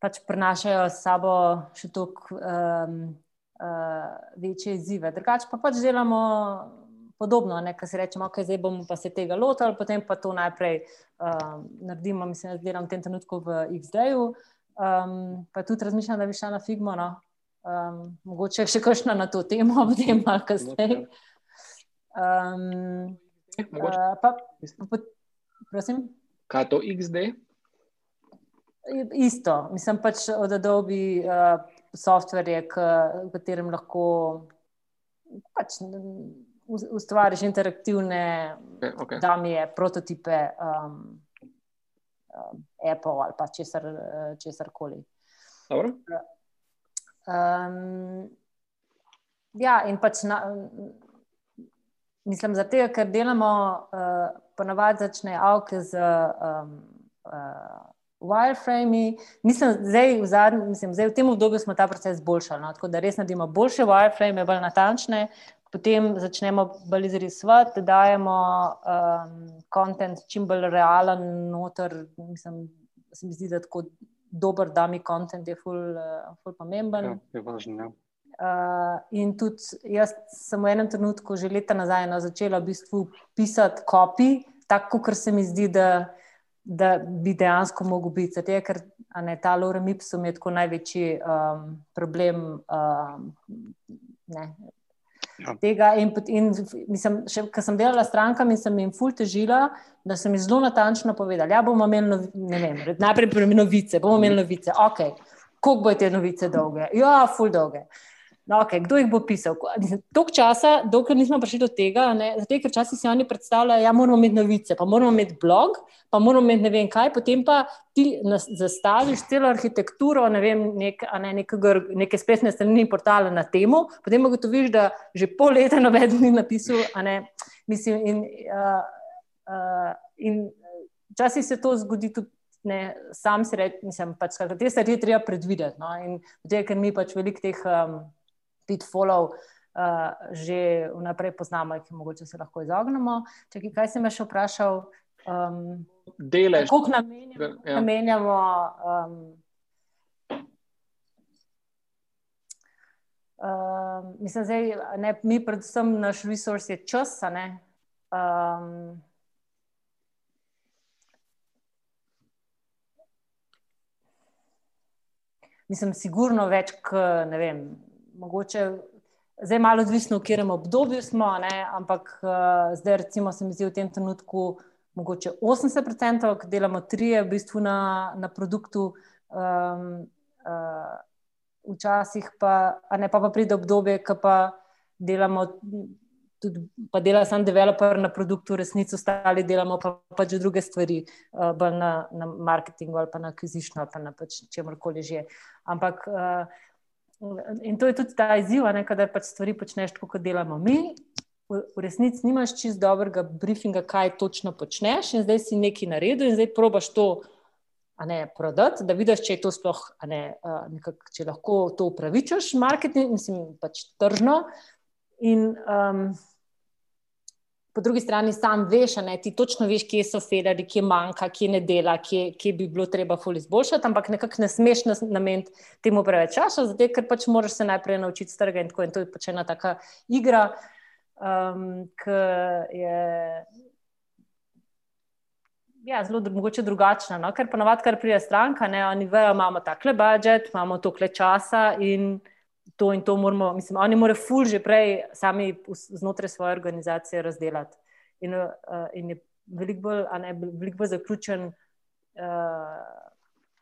pač prinašajo s sabo še toliko um, uh, večje izzive. Drugače pa pač delamo podobno, kar se rečemo, ok, zdaj bomo pa se tega lotili, potem pa to najprej um, naredimo, mislim, da delam v tem trenutku v XD-ju, um, pa tudi razmišljam, da bi šla na Figmo, no? um, mogoče še kakšna na to temo, potem malo kasneje. Um, uh, pa, pa, prosim. Kaj je to XD? Isto, mislim pač od Adobe uh, softverje, v katerem lahko pač ustvariš interaktivne, Okay, okay. da mi je prototipe um, um, Apple ali pa česar, česar koli. Dobro. Um, ja, in pač na, mislim, zato, ker delamo, uh, ponavadi začne avke z um, uh, wireframe. Mislim, zdaj v, zadnj, mislim, zdaj v tem obdobju smo ta proces izboljšali, no? tako da res naredimo boljše wireframe, bolj natančne. Potem začnemo bolj izrisovati, da dajemo kontent um, čim bolj realen, noter. Mislim, se mi zdi, da tako dober, da mi kontent je ful, uh, ful pomemben. Ja, je važno, ja. Uh, in tudi jaz sem v enem trenutku, že leta nazaj, no, začela v bistvu pisati kopij, tako kot se mi zdi, da, da bi dejansko mogel biti. Zato je, ker ne, ta Lorem Ipsum je tako največji um, problem. Um, ne, Ja. Tega in, in mislim, še, ko sem delala s strankami, sem jim ful težila, da sem jim zelo natančno povedala, ja, bomo imeli novi, ne vem, najprej novice, bomo imeli novice, ok, koliko bojo te novice dolge? Ja, ful dolge. No, okay, kdo jih bo pisal? Tok časa, dokler nismo prišli do tega, zato ker včasih si oni predstavljajo, da ja, moramo imeti novice, pa moramo imeti blog, pa moramo imeti ne vem kaj, potem pa ti zastaviš celo arhitekturo, ne vem, nek, ne, nekega, neke spletne strani portale na temo, potem ugotoviš, da že pol leta noben ni napisal. Ne, mislim, in, uh, uh, in včasih se to zgodi tudi. Ne, sam si rečem, pač, te stvari treba predvideti. No? In zdaj, ker mi pač veliko teh um, pitfallov uh, že vnaprej poznamo, ki mogoče se lahko izognemo. Čakaj, kaj si me še vprašal? Um, Delež. Kako namenjamo? Ja. namenjamo um, um, mislim, zdaj, ne, mi, predvsem, naš resurs je čas. Um, mislim, sigurno več, kot ne vem mogoče zdaj malo odvisno, v katerem obdobju smo, ne, ampak uh, zdaj, recimo, se mi zdi v tem trenutku mogoče 80%, ki delamo tri, v bistvu na, na produktu. Um, uh, včasih pa, ne, pa, pa pride obdobje, ki pa delamo. Tudi, pa dela sam developer na produktu, resnico ostali delamo pa pač druge stvari, uh, na, na marketingu ali pa na akvizišnju ali pa na pač čemorkoli že. Ampak uh, In to je tudi ta izziv, da pač stvari počneš tako, kot delamo mi. V, v resnici nimaš čist dobrega briefinga, kaj točno počneš, in zdaj si nekaj naredil, in zdaj probaš to ne, prodati, da vidiš, če je to sploh, ne, nekak, če lahko to upravičaš, marketing, mislim, pač tržno. In, um, po drugi strani sam veš, da ti točno veš, kje so federi, kje manjka, kje ne dela, kje, kje bi bilo treba ful izboljšati, ampak nekako ne smeš nameniti temu preveč časa, zato ker pač moraš se najprej naučiti strga in tako. In to je pač ena taka igra, um, ki je. Ja, zelo mogoče drugačna, no? ker ponovadi, kar pride stranka, ne, oni vejo, imamo takle budžet, imamo tokle časa in to in to moramo, mislim, oni morajo ful že prej sami znotraj svoje organizacije razdelati. In, uh, in je veliko bolj, velik bolj zaključen uh,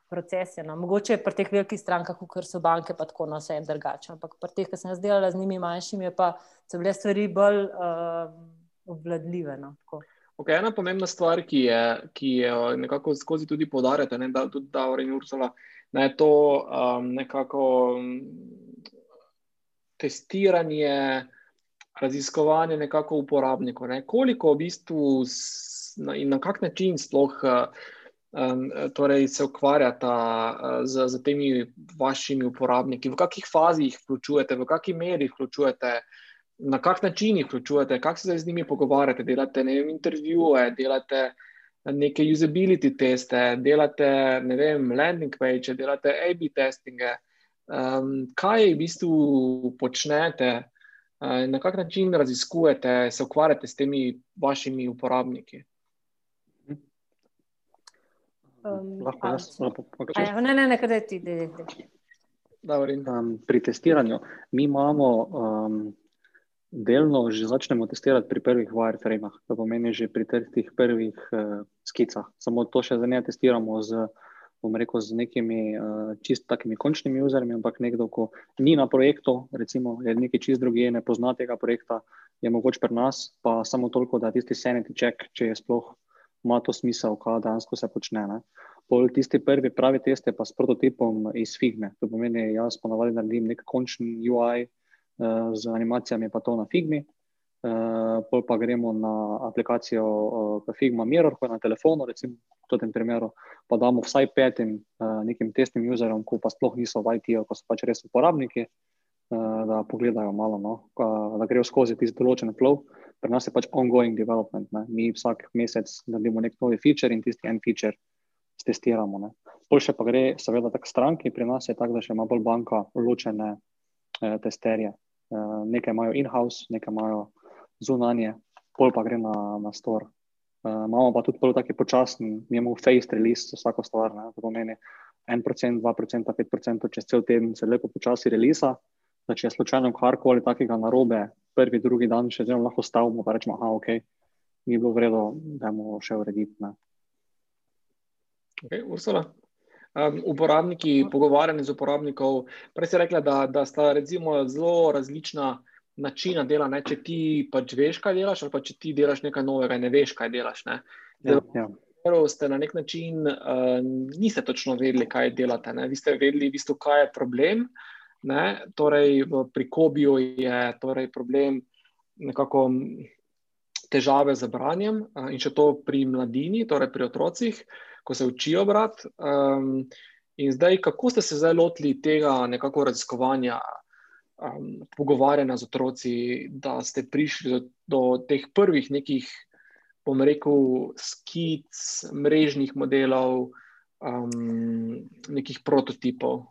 proces. No. Mogoče je pri teh velikih strankah, kot so banke, pa tako na no, vse en drugače. Ampak pri teh, ki sem jaz delala z njimi manjšimi, pa so bile stvari bolj uh, obvladljive. No, Okay, ena pomembna stvar, ki je, ki je nekako skozi tudi podarjate, ne, da tudi Davor in Ursula, da je to um, nekako testiranje, raziskovanje nekako uporabnikov. Ne? Koliko v bistvu in na kak način sploh um, torej se ukvarjata z, z temi vašimi uporabniki, v kakih fazih jih vključujete, v kakšni meri jih vključujete. Na kak način jih vključujete, kako se z njimi pogovarjate, delate vem, intervjuje, delate neke usability teste, delate vem, landing page, delate AB testinge. Um, kaj v bistvu počnete, uh, na kak način raziskujete, se ukvarjate s temi vašimi uporabniki? Um, Lahko jaz samo pogledam. Ne, ne, ne, kaj ti je. Um, pri testiranju mi imamo um, delno, že začnemo testirati pri prvih wireframeh, to pomeni že pri teh prvih uh, skicah. Samo to še za ne testiramo z bom rekel, z nekimi uh, čist takimi končnimi userji, ampak nekdo, ki ni na projektu, recimo, je nekaj čist druge, ne pozna tega projekta, je mogoče pri nas, pa samo toliko, da tisti sanity check, če je sploh ima to smisel, kaj dejansko se počne. Ne. Pol tisti prvi pravi test je pa s prototipom iz Figme. To pomeni, jaz ponavadi naredim nek končni UI uh, eh, z animacijami, pa to na Figmi. Uh, pol pa gremo na aplikacijo uh, Figma Mirror, ko je na telefonu, recimo v tem primeru, pa damo vsaj petim uh, nekim testnim userjem, ko pa sploh niso v IT-ju, ko so pač res uporabniki, uh, da pogledajo malo, no, da grejo skozi tisti določen flow. Pri nas je pač ongoing development. Ne. Mi vsak mesec naredimo nek novi feature in tisti en feature testiramo. Boljše pa gre, seveda, tako stranki. Pri nas je tako, da še ima bolj banka ločene eh, testerje. Eh, nekaj imajo in-house, nekaj imajo zunanje, pol pa gre na, na store. Eh, imamo pa tudi tako počasen, imamo face release za vsako stvar. Ne? To pomeni 1%, 2%, 5% čez cel teden se lepo počasi release. Da če je slučajno karkoli takega narobe, prvi, drugi dan še zelo lahko stavimo, pa rečemo, da okay, ni bilo vredno, da bomo še urediti. Okay, Ursula. Um, uporabniki, pogovarjanje z uporabnikov. Prej si rekla, da, da sta zelo različna načina dela. Ne? Če ti pač veš, kaj delaš, ali pa če ti delaš nekaj novega, ne veš, kaj delaš. Ne? Ja, ja. Ste na nek način uh, niste točno vedeli, kaj delate. Ne? Vi ste vedeli, v bistvu, kaj je problem. Ne? Torej, pri Kobiju je torej problem nekako težave z branjem uh, in še to pri mladini, torej pri otrocih ko se učijo brati. Um, in zdaj, kako ste se zdaj lotili tega nekako raziskovanja, um, pogovarjanja z otroci, da ste prišli do, do teh prvih nekih, bom rekel, skic, mrežnih modelov, um, nekih prototipov.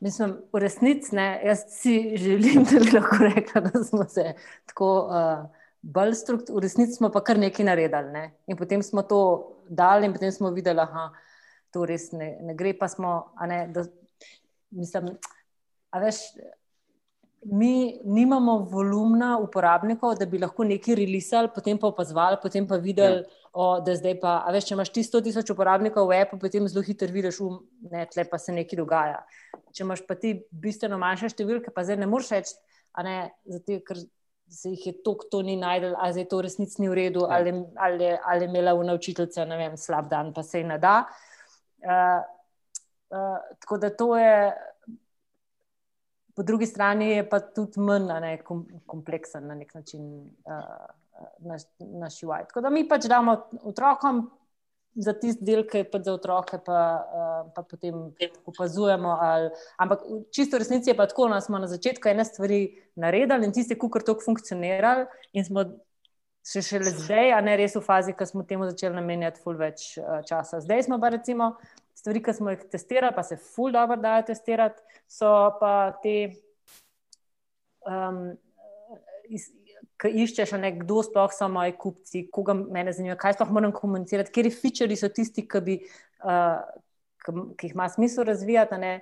Mislim, v resnici ne. Jaz si želim, da bi lahko rekla, da smo se tako. Uh, bolj strukturno, v resnici smo pa kar nekaj naredili. Ne? In potem smo to dali, in potem smo videli, da to res ne, ne gre. Pa smo, ne, da, mislim, a veš. Mi nimamo volumna uporabnikov, da bi lahko nekaj releasali, potem pa opazovali, potem pa videli, ja. o, da zdaj pa, a veš, če imaš ti 100 tisoč uporabnikov v Apple, potem zelo hitro vidiš, da tle pa se nekaj dogaja. Če imaš pa ti bistveno manjše številke, pa zdaj ne moreš reči, a ne, zato, ker se jih je toliko to ni najdel, ali je to resnici ni v redu, ja. ali, ali, ali je imela v naučiteljica slab dan, pa se ji ne da. Uh, uh, tako da to je. Po drugi strani je pa tudi manj ne, kompleksen na nek način uh, naš, naš UI. Tako da mi pač damo otrokom za tisti del, ki je pa za otroke, pa, uh, pa potem opazujemo. Ali, ampak čisto resnici je pa tako, da no, smo na začetku ene stvari naredili in tiste, so tako funkcionirali, in smo še šele zdaj, a ne res v fazi, ki smo temu začeli namenjati ful več uh, časa. Zdaj smo pa recimo stvari, ki smo jih testirali, pa se ful dobro dajo testirati, so pa te. Um, iz, ki iščeš, ne, kdo sploh so moji kupci, koga me zanima, kaj sploh moram komunicirati, kateri featuri so tisti, ki, bi, uh, ki, ki jih ima smisel razvijati. Ne.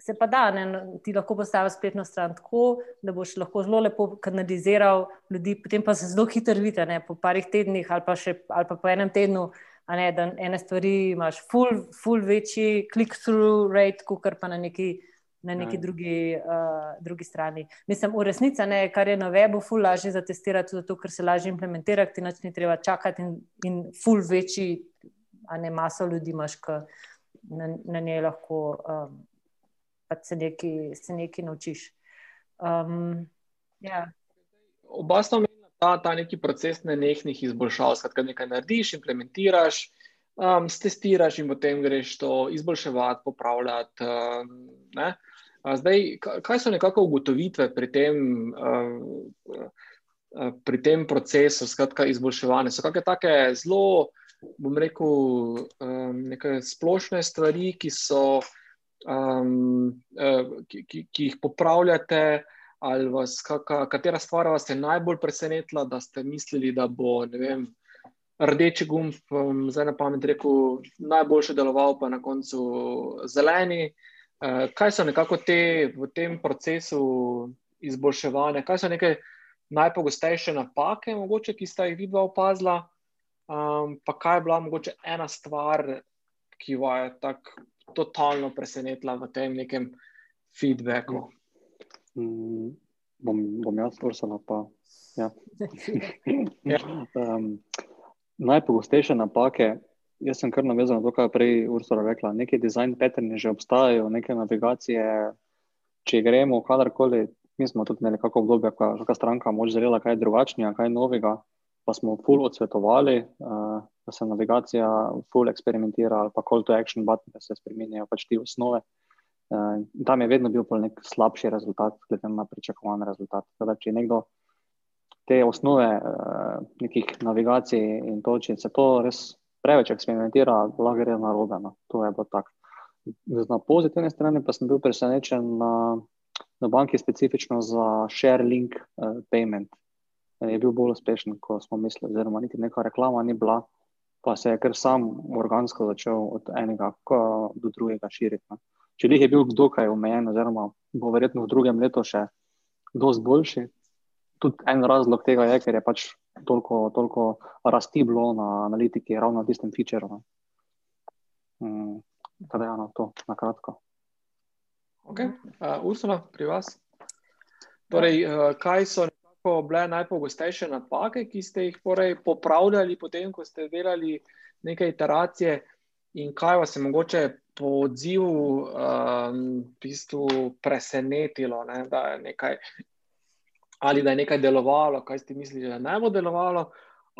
Se pa da, ne, ti lahko postaviš spletno stran tako, da boš lahko zelo lepo kanaliziral ljudi, potem pa se zelo hitro vidi, po parih tednih ali pa, še, ali pa po enem tednu, ne, da ene stvari imaš, full, full večji click-through rate, kot pa na neki na neki ja. drugi, uh, drugi strani. Mislim, v resnici, ne, kar je na webu, ful lažje za testirati, zato ker se lažje implementira, ti noč ni treba čakati in, in ful večji, a ne maso ljudi imaš, ki na, na njej lahko um, se, nekaj, se nekaj naučiš. Um, ja. Oba sta omenila ta, ta neki proces nenehnih izboljšav, skratka, nekaj narediš, implementiraš. Um, stestiraš in potem greš to izboljševati, popravljati. Um, Zdaj, kaj so nekako ugotovitve pri tem, pri tem procesu, skratka, izboljševanja? So kakšne take zelo, bom rekel, neke splošne stvari, ki, so, ki, ki, ki jih popravljate, ali vas, kaka, katera stvar vas je najbolj presenetila, da ste mislili, da bo, vem. Rdeči gumb, zdaj na pamet rekel, najboljše deloval, pa na koncu zeleni. Uh, kaj so nekako te v tem procesu izboljševanja, kaj so neke najpogostejše napake, mogoče, ki sta jih vidva opazila, um, pa kaj je bila mogoče ena stvar, ki jo je tako totalno presenetila v tem nekem feedbacku. Mm, bom, bom jaz, Ursula. Pa, ja. um, najpogostejše napake, jaz sem kar navezan na to, kar je prej Ursula rekla. Neki design patterni že obstajajo, neke navigacije. Če gremo kadarkoli, mi smo tudi imeli kako obdobje, ko je neka stranka moč želela kaj drugačnega, kaj novega, pa smo full odsvetovali, uh, da se navigacija full eksperimentira ali pa call to action button, da se spremenjajo pač ti osnove. Uh, tam je vedno bil nek slabši rezultat, glede na pričakovan rezultat. Teda, če nekdo te osnove uh, nekih navigacij in to, če se to res preveč eksperimentira, lahko gre na robe. No. To je bilo tako. Na pozitivni strani pa sem bil presenečen na, na banki specifično za share link uh, payment. Je bil bolj uspešen, kot smo mislili, oziroma niti neka reklama ni bila, pa se je kar sam organsko začel od enega do drugega širiti. No. Če jih je bil dokaj omejen, oziroma bo verjetno v drugem letu še dosti boljši. Tudi en razlog tega je, ker je pač toliko, toliko rasti bilo na analitiki, ravno na tistem featureu. Mm. Tako da, ja, no, to na kratko. Okay. Uh, Ursula, pri vas. Torej, uh, kaj so bile najpogostejše napake, ki ste jih torej popravljali, potem, ko ste delali nekaj iteracije, in kaj vas je mogoče po odzivu um, v bistvu presenetilo, ne, da nekaj, ali da je nekaj delovalo, kaj ste mislili, da ne bo delovalo,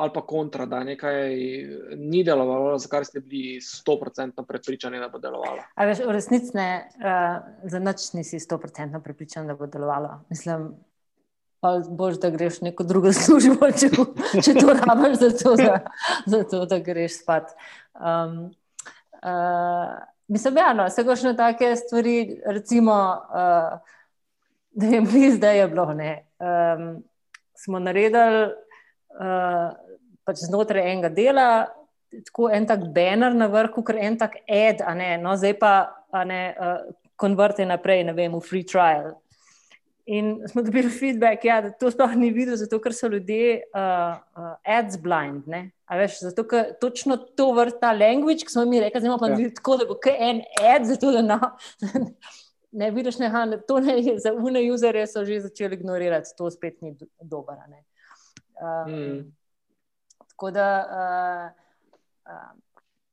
ali pa kontra, da nekaj ni delovalo, za kar ste bili 100% prepričani, da bo delovalo. Veš, v resnici ne, uh, za noč nisi 100% prepričan, da bo delovalo. Mislim, boš, da greš neko drugo službo, če, če to rabiš, za za to, da greš spat. Um, uh, mislim, ja, no, se na take stvari, recimo, uh, da je mi zdaj je bilo. Um, smo naredili. Uh, pač znotraj enega dela, tako en tak banner na vrhu, ker en tak ad, ne, no, zdaj pa ne, uh, konverti naprej, ne vem, v free trial. In smo dobili feedback, ja, da to sploh ni videl, zato ker so ljudje uh, uh, ads blind. Veš, zato, ker točno to vrsta language, ki smo mi rekli, zdaj pa ja. tako, da bo kaj en ad, zato da no, ne vidiš, ne, ha, to ne za une userje, so že začeli ignorirati, to spet ni dobro. Um, mm. Tako da, uh, uh,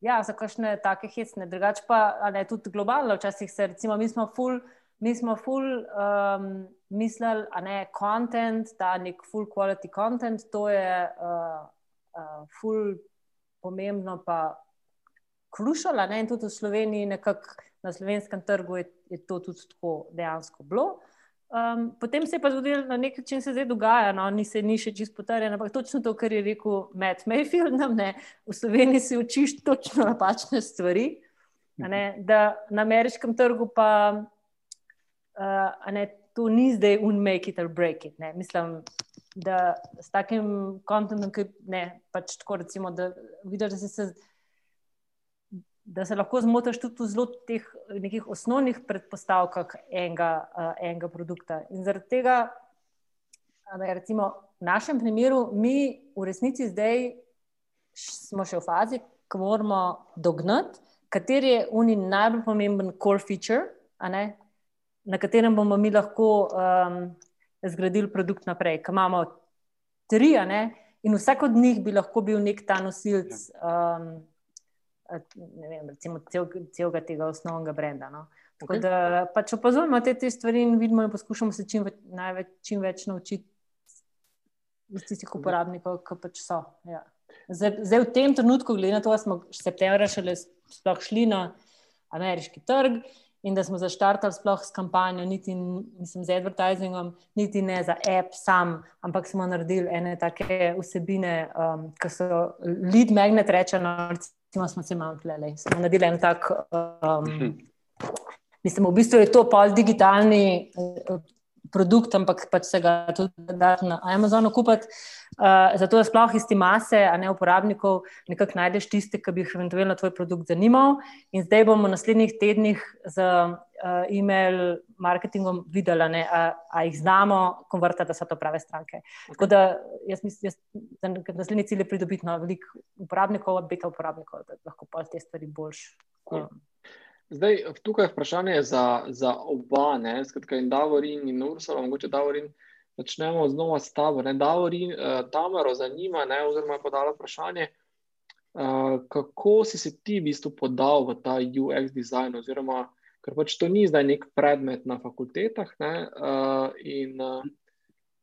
ja, za kakšne take hecne, drugače pa ne, tudi globalno, včasih se, recimo, mi smo full, mi smo full um, mislili, a ne content, ta nek full quality content, to je uh, uh, full pomembno, pa krušala, ne, in tudi v Sloveniji, nekako na slovenskem trgu je, je to tudi tako dejansko bilo. Um, potem se je pa zgodilo, na nek način se zdaj dogaja, no, ni se ni še čisto potrjeno, ampak točno to, kar je rekel Matt Mayfield, nam ne, v Sloveniji si učiš točno napačne stvari, ne, da na ameriškem trgu pa uh, ne, to ni zdaj un make it or break it. Ne. Mislim, da s takim kontentom, ki ne, pač tako recimo, da vidiš, da si se da se lahko zmotiš tudi v zelo teh nekih osnovnih predpostavkah enega, uh, enega produkta. In zaradi tega, je recimo v našem primeru, mi v resnici zdaj smo še v fazi, ko moramo dognati, kateri je uni najbolj pomemben core feature, na katerem bomo mi lahko um, zgradili produkt naprej. Ker imamo tri, in vsak od njih bi lahko bil nek ta nosilc. Um, vem, recimo, cel, celega tega osnovnega brenda. No. Tako okay. da pač opazujemo te, te stvari in vidimo, in poskušamo se čim več, največ, čim več naučiti iz tistih uporabnikov, ki pač so. Ja. Zdaj, zdaj, v tem trenutku, glede na to, da smo v septembru šele sploh šli na ameriški trg. In da smo zaštartali sploh s kampanjo, niti nisem z advertizingom, niti ne za app sam, ampak smo naredili ene take vsebine, um, ki so lead magnet rečeno, recimo, smo se malo tleli. Smo naredili en tak. Um, mislim, v bistvu je to pol digitalni produkt, ampak pač se ga tudi da na Amazonu kupiti. Uh, zato je sploh isti mase, a ne uporabnikov, nekako najdeš tiste, ki bi jih eventualno tvoj produkt zanimal. In zdaj bomo v naslednjih tednih z uh, e-mail marketingom videli, ne, a, a jih znamo konvertirati, da so to prave stranke. Okay. Tako da jaz mislim, da naslednji cilj je pridobiti na veliko uporabnikov, beta uporabnikov, da lahko pa te stvari boljš. Um, Zdaj, tukaj je vprašanje za, za oba, ne, skratka, in Davorin in Ursula, mogoče Davorin. začnemo znova s tabo. Uh, Tamaro zanima, ne, oziroma je podala vprašanje, uh, kako si se ti v bistvu podal v ta UX design, oziroma ker pač to ni zdaj nek predmet na fakultetah. Ne, uh, in uh,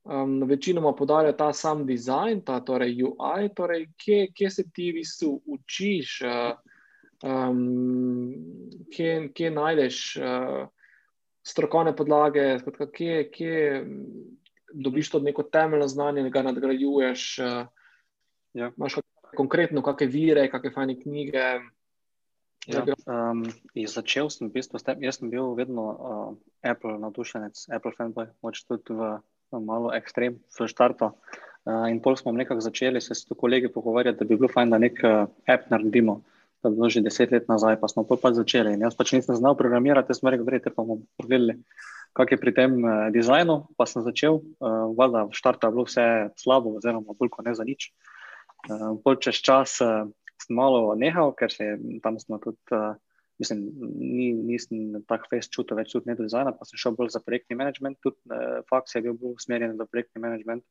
um, večinoma podarja ta sam dizajn, ta torej UI, torej kje, kje se ti v bistvu učiš, uh, um, kje, kje najdeš. Uh, Strokovne podlage, skratka, kje, kje dobiš to neko temeljno znanje, da ga nadgrajuješ. Uh, ja. Imáš konkretno kakšne vire, kakšne fajne knjige. Ja, um, začel sem v bistvu s tem, jaz sem bil vedno uh, Apple navdušenec, Apple fanboy, moč tudi v malo ekstrem, v štartu. Uh, in pol smo nekako začeli se s kolegi pogovarjati, da bi bilo fajn, da nek uh, app naredimo. To je bilo že deset let nazaj, pa smo pa pač začeli. In jaz pač nisem znal programirati, smo rekli, da bomo pogledali, kak je pri tem uh, dizajnu. Pa sem začel, uh, valjda v štartu je bilo vse slabo, oziroma bolj kot ne za nič. Uh, pol čez čas uh, sem malo nehal, ker se tam smo tudi. Uh, Mislim, ni, nisem tako fest čutil več tudi ne dizajna, pa sem šel bolj za projektni management, tudi uh, faks je bil usmerjen za projektni management.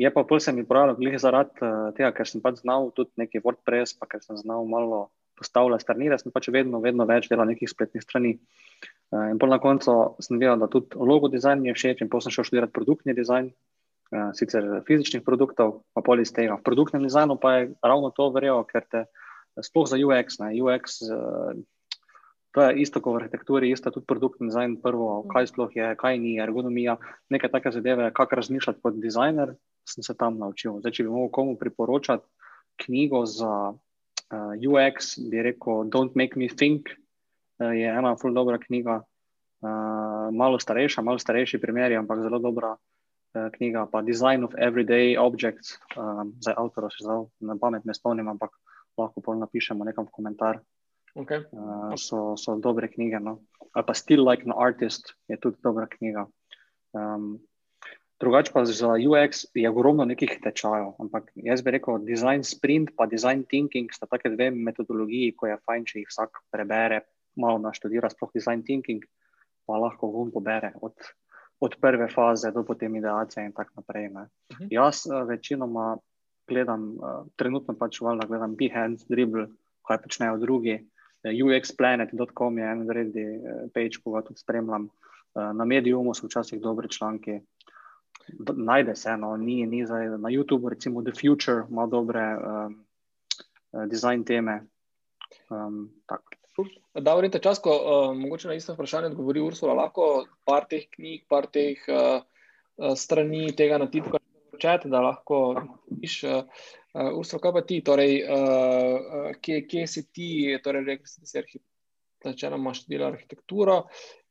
Je pa pol se mi pravilo, glede zaradi uh, tega, ker sem pač znal tudi neki WordPress, pa ker sem znal malo postavljati strani, da sem pač vedno, vedno več delal nekih spletnih strani. Uh, in pol na koncu sem videl, da tudi logo dizajn mi je všeč in pol sem šel študirati produktni dizajn, uh, sicer fizičnih produktov, pa pol iz tega. V produktnem dizajnu pa je ravno to verjel, ker te sploh za UX. Ne. UX to je isto kot v arhitekturi, isto tudi produktni dizajn. Prvo, kaj sploh je, kaj ni, ergonomija, nekaj take zadeve, kako razmišljati kot dizajner, sem se tam naučil. Zdaj, če bi mogel komu priporočati knjigo za uh, UX, bi rekel: Don't make me think. Uh, je ena zelo dobra knjiga, uh, malo starejša, malo starejši primer, ampak zelo dobra. Knjiga, pa Design of Everyday Objects, um, za avtorja, še zdaj na pamet ne spomnim, ampak lahko pa napišemo nekam v komentar. Okay. Uh, so, so dobre knjige. No? Ali pa Still Like an Artist je tudi dobra knjiga. Um, drugače pa za UX je ogromno nekih tečajev. Ampak jaz bi rekel, design sprint in design thinking sta take dve metodologiji, ko je fajn, če jih vsak prebere, malo naštudira, sploh design thinking, pa lahko vum pobere. Od, od prve faze do potem ideacije, in tako naprej. Uh mhm. -huh. Jaz uh, večinoma gledam, uh, trenutno pač valjda gledam Behance, Dribble, kaj počnejo drugi. Eh, UXPlanet.com je en redni page, ko ga tudi spremljam. Na mediumu so včasih dobre članke. Najde se eno, ni, ni zdaj na YouTubu, recimo The Future, ima dobre um, uh, design teme. Um, da, vrnite čas, ko uh, mogoče na isto vprašanje odgovori Ursula, lahko par teh knjig, par teh uh, strani tega na tipku čet, da lahko vidiš, uh, uh, Ursula, kaj pa ti, torej, uh, kje, kje si ti, torej, rekli si, da si arhitekt. Začela imaš tudi arhitekturo.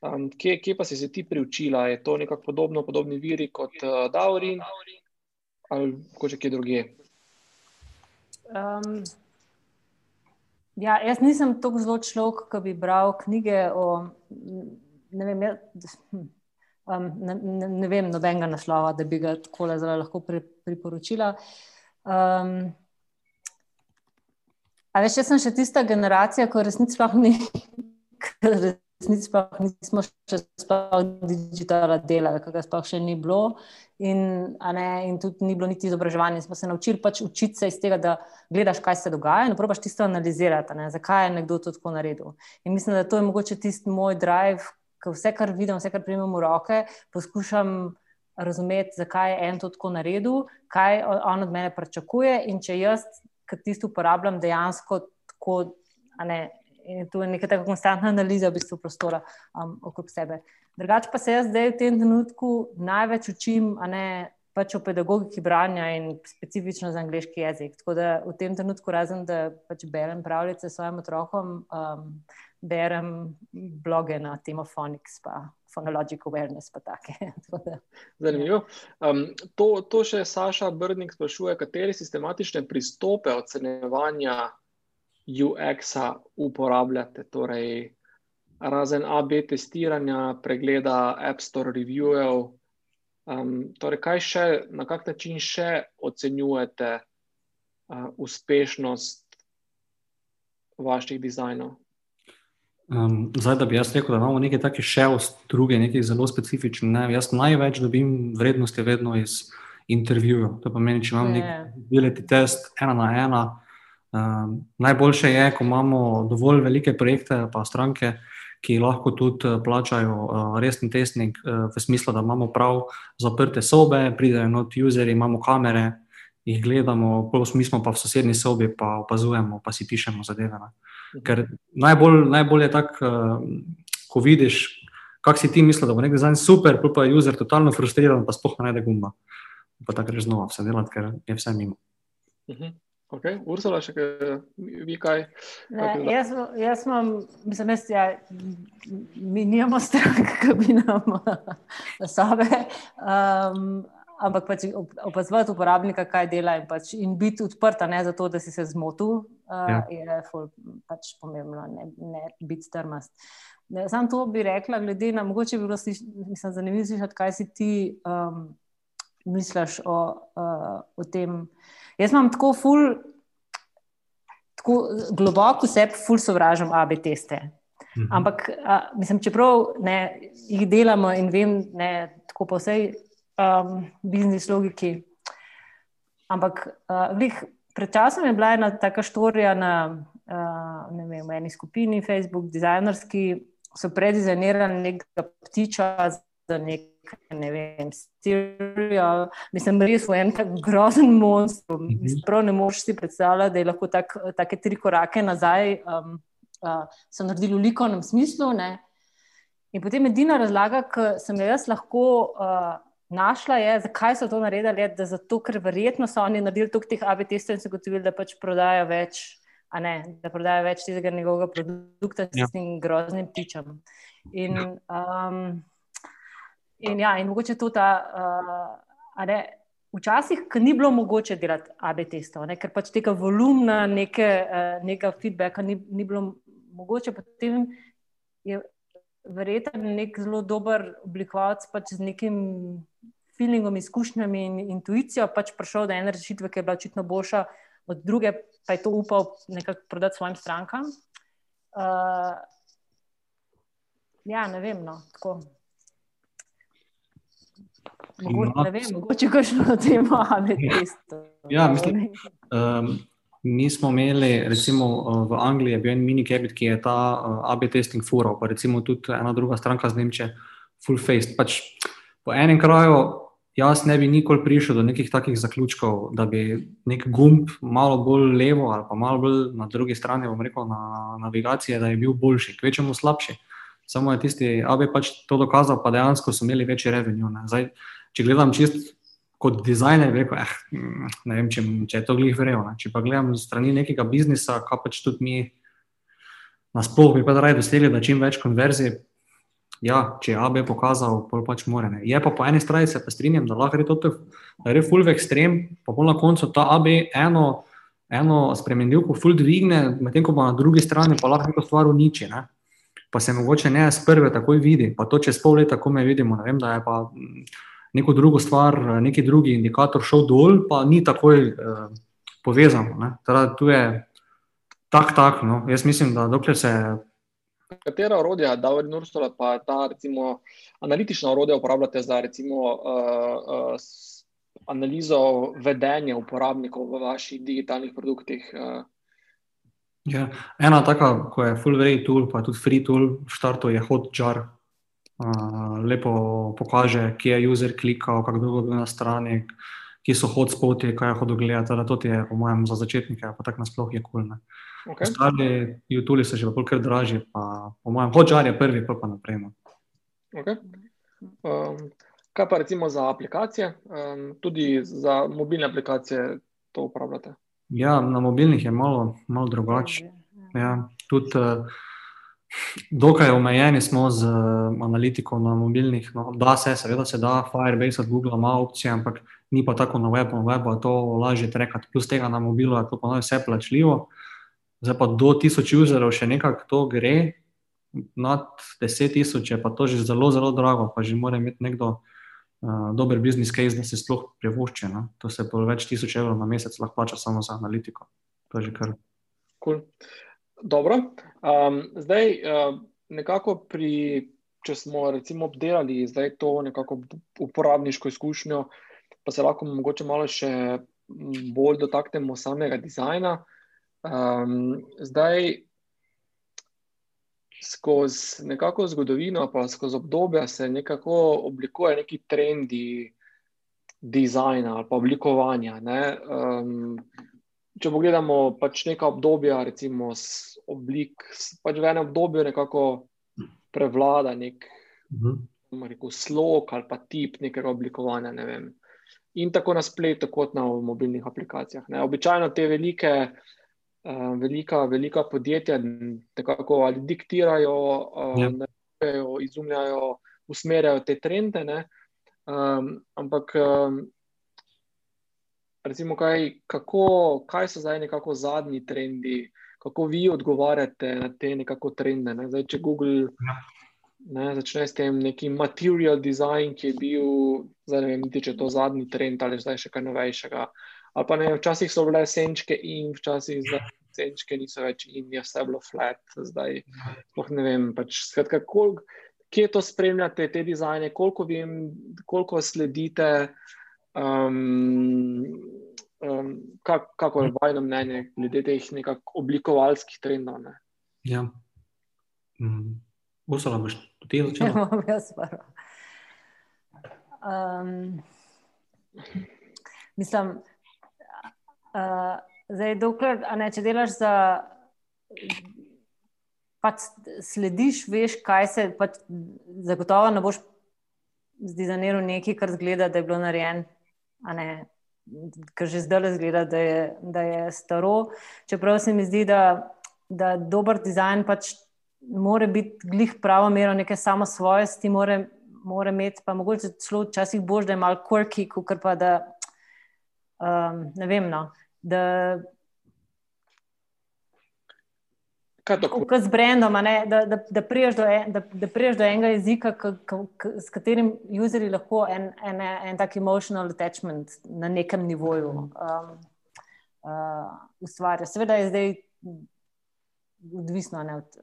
Um, kje, kje pa si se ti priučila? Je to nekako podobno, podobni viri kot uh, Daurin ali kot kje druge? Um, ja, jaz nisem tako zelo človek, ki bi bral knjige o. Ne vem, jaz, Um, ne, ne, ne vem, nobenega naslova, da bi ga tako zelo lahko pri, priporočila. Um, a veš, jaz sem še tista generacija, ko resnici sploh ni. Resnici sploh nismo še sploh digitala dela, ker ga sploh še ni bilo. In, ne, in tudi ni bilo niti izobraževanja. Smo se naučili pač učiti se iz tega, da gledaš, kaj se dogaja in probaš tisto analizirati, ne, zakaj je nekdo to tako naredil. In mislim, da to je mogoče tisti moj drive, ker vse, kar vidim, vse, kar primem v roke, poskušam razumeti, zakaj je en to tako naredil, kaj on od mene pričakuje. In če jaz, ki tisto uporabljam, dejansko tako, ne, in to je neka tako konstantna analiza v bistvu prostora um, okrog sebe. Drugače pa se jaz zdaj v tem trenutku največ učim, a ne pač o pedagogiki branja in specifično za angliški jezik. Tako da v tem trenutku, razen da pač berem pravljice svojim otrokom, um, berem bloge na temo Phonics, pa Phonologic Awareness. Pa Zanimivo. Um, to, to še Saša Brdnik sprašuje, kateri sistematične pristope ocenjevanja UX-a uporabljate. Torej, razen AB testiranja, pregleda App Store reviewov. Um, torej, kaj še, na kak način še ocenjujete uh, uspešnost vaših dizajnov? Um, zdaj, da bi jaz rekel, da imamo nekaj takih ševs, druge, nekaj zelo specifičnih. Ne? Jaz največ dobim vrednosti vedno iz intervjujev. To pomeni, če imam nek ability test ena na ena. Um, najboljše je, ko imamo dovolj velike projekte, pa stranke, ki lahko tudi uh, plačajo uh, resni testnik, uh, v smislu, da imamo prav zaprte sobe, pridejo not useri, imamo kamere, jih gledamo, mi smo pa v sosednji sobi, pa opazujemo, pa si pišemo zadeve. Ne? Ker najbolj, najbolj je tako, uh, ko vidiš, kak si ti misliš, da bo nek dizajn super, pa je user totalno frustriran, pa spoh ne najde gumba. Pa tako greš znova vse delati, ker je vse mimo. Uh mhm. -huh. Ok, Ursula, še kaj, vi kaj? Ne, jaz, jaz imam, mislim, jaz, ja, mi nimamo strank, ki bi nam sobe. Um, ampak pač opazovati uporabnika, kaj dela in, pač, in biti odprta, ne zato, da si se zmotil, uh, ja. je ful, pač pomembno, ne, ne biti strmast. Sam to bi rekla, glede na mogoče bi bilo mislim, zanimivo slišati, kaj si ti um, misliš o, uh, o tem. Jaz imam tako ful, tako globoko vse, ful sovražam AB teste. Mhm. Ampak, a, mislim, čeprav ne, jih delamo in vem, da tako po vsej um, biznis logiki. Ampak uh, vlih, pred časom je bila ena taka štorija na uh, vem, eni skupini, Facebook, dizajnerski, so predizajnirali nekega ptiča za nek. Ne vem, stereo, mislim, res je en tak grozen monster. Prav ne moreš si predstavljati, da je lahko tak, take tri korake nazaj, um, uh, so naredili v likovnem smislu. Ne? In potem edina razlaga, ki sem jo jaz lahko uh, našla je, zakaj so to naredili. Je, zato, ker verjetno so oni naredili tukaj teh AB testov in se gotovili, da pač prodajo več, ne, da prodajo več tega njegovega produkta s ja. tem groznim ptičem. In, um, in, ja, in mogoče tudi ta. Uh, Včasih ni bilo mogoče delati AB testov, ne, ker pač tega volumna, neke, uh, nekega feedbacka ni, ni bilo mogoče. Potem je verjetno nek zelo dober oblikovalec pač z nekim feelingom, izkušnjami in intuicijo pač prišel do ene rešitve, ki je bila očitno boljša od druge, pa je to upal nekako prodati svojim strankam. Uh, ja, ne vem. No, Mogoče, ne vem, mogoče kakšno na temo, ali je to. Ja, mislim, um, mi smo imeli, recimo v Angliji, je bil en mini cabin, ki je ta uh, AB testing fural, pa recimo tudi ena druga stranka z Nemčije, full face. Pač po enem kraju jaz ne bi nikoli prišel do nekih takih zaključkov, da bi nek gumb malo bolj levo ali pa malo bolj na drugi strani, bom rekel, na navigacije, da je bil boljši, kvečemu slabši. Samo je tisti, AB pač to dokazal, pa dejansko so imeli večji revenue. Zdaj, če gledam čist kot dizajner, rekel, eh, ne vem, če, če je to glih verjel. Če pa gledam strani nekega biznisa, kaj pač tudi mi nasploh bi pa raje dosegli, da čim več konverzije ja, če je AB pokazal, pač more. Ne. Je pa po eni strani se pa strinjam, da lahko gre to, da gre full v ekstrem, pa pol na koncu ta AB eno, eno spremenljivko full dvigne, medtem ko pa na drugi strani pa lahko neko stvar uniči. Ne. Pa se mogoče ne z prve takoj vidi, pa to čez pol leta, ko me vidimo, vem, da je pa mm, neko drugo stvar, neki drugi indikator šel dol, pa ni takoj eh, povezano. Teda, tu je tak, tak, no. jaz mislim, da dokler se katera orodja, da je Nurstola, pa ta recimo, analitična orodja uporabljate za recimo, uh, uh, analizo vedenja uporabnikov v vaših digitalnih produktih? Uh. Ja, ena taka, ko je full free tool, pa tudi free tool, v štartu je hotjar. Uh, lepo pokaže, kje je user klikal, kako dolgo je bil na strani, kje so hotspoti, kaj je hodil gledati. To je, po mojem, za začetnike, pa tako nasploh je kul. Cool, Okay. Ostali YouTube so že bolj kar dražji, pa po mojem, hočar je prvi, pa, pa naprej. No. Okay. Um, kaj pa recimo za aplikacije, um, tudi za mobilne aplikacije to uporabljate? Ja, na mobilnih je malo, malo drugače. Ja, tudi uh, dokaj omejeni smo z uh, analitiko na mobilnih. No, da se, seveda se da, Firebase od Google ima opcije, ampak ni pa tako na webu, na webu je to lažje trekati. Plus tega na mobilu je to pa vse plačljivo. Zdaj pa do 1000 userov še nekako to gre, nad 10.000 je pa to že zelo, zelo drago, pa že mora imeti nekdo uh, dober business case, da se sploh privošči. No? To se po več tisoč evrov na mesec lahko plača samo za analitiko. To je že kar. Cool. Dobro. Um, zdaj, uh, nekako pri, če smo recimo obdelali zdaj to nekako uporabniško izkušnjo, pa se lahko mogoče malo še bolj dotaknemo samega dizajna. Um, zdaj, skozi nekako zgodovino, pa skozi obdobja se nekako oblikuje neki trendi dizajna ali pa oblikovanja. Um, če pogledamo pač neka obdobja, recimo oblik, pač v enem obdobju nekako prevlada nek uh -huh. rekel, slog ali pa tip nekega oblikovanja. Ne In tako na spletu, kot na mobilnih aplikacijah. Ne. Običajno te velike, uh, velika, velika podjetja nekako ali diktirajo, uh, ja. narejo, izumljajo, usmerjajo te trende. Um, ampak um, recimo, kaj, kako, kaj so zdaj nekako zadnji trendi, kako vi odgovarjate na te nekako trende. Ne? Zdaj, če Google ja. ne, začne s tem nekim material design, ki je bil, zdaj ne vem, niti, če je to zadnji trend ali zdaj še kaj novejšega. Ali pa ne, včasih so bile senčke in včasih zdaj. Senčke niso več in je vse bilo flat, zdaj pa ne vem. Pač, skratka, koliko, kje to spremljate, te dizajne, koliko, vem, koliko sledite, um, um, kak, kako je vaše mnenje glede teh nekakšnih oblikovalskih trendov? Ne? Ja, mm. Usala boš ti začela? Ja, bom jaz prva. Um, mislim, uh, zdaj, dokler, ne, če delaš za. Pač slediš, veš, kaj se. Pač zagotovo ne boš zdizajniral nekaj, kar zgleda, da je bilo narejeno ker že zdaj le zgleda, da je, da je staro. Čeprav se mi zdi, da, da dober dizajn pač mora biti glih pravo mero neke samo svojosti, mora, mora imeti pa mogoče celo včasih bož, da je mal quirky, kot pa da um, ne vem. No, da, Kot z brendom, da, da, da priješ do, en, da, da do enega jezika, k, k, k, s katerim uporabniki lahko en, en, en tak emotional attachment na nekem nivoju um, uh, ustvarjajo. Seveda je zdaj odvisno ne, od,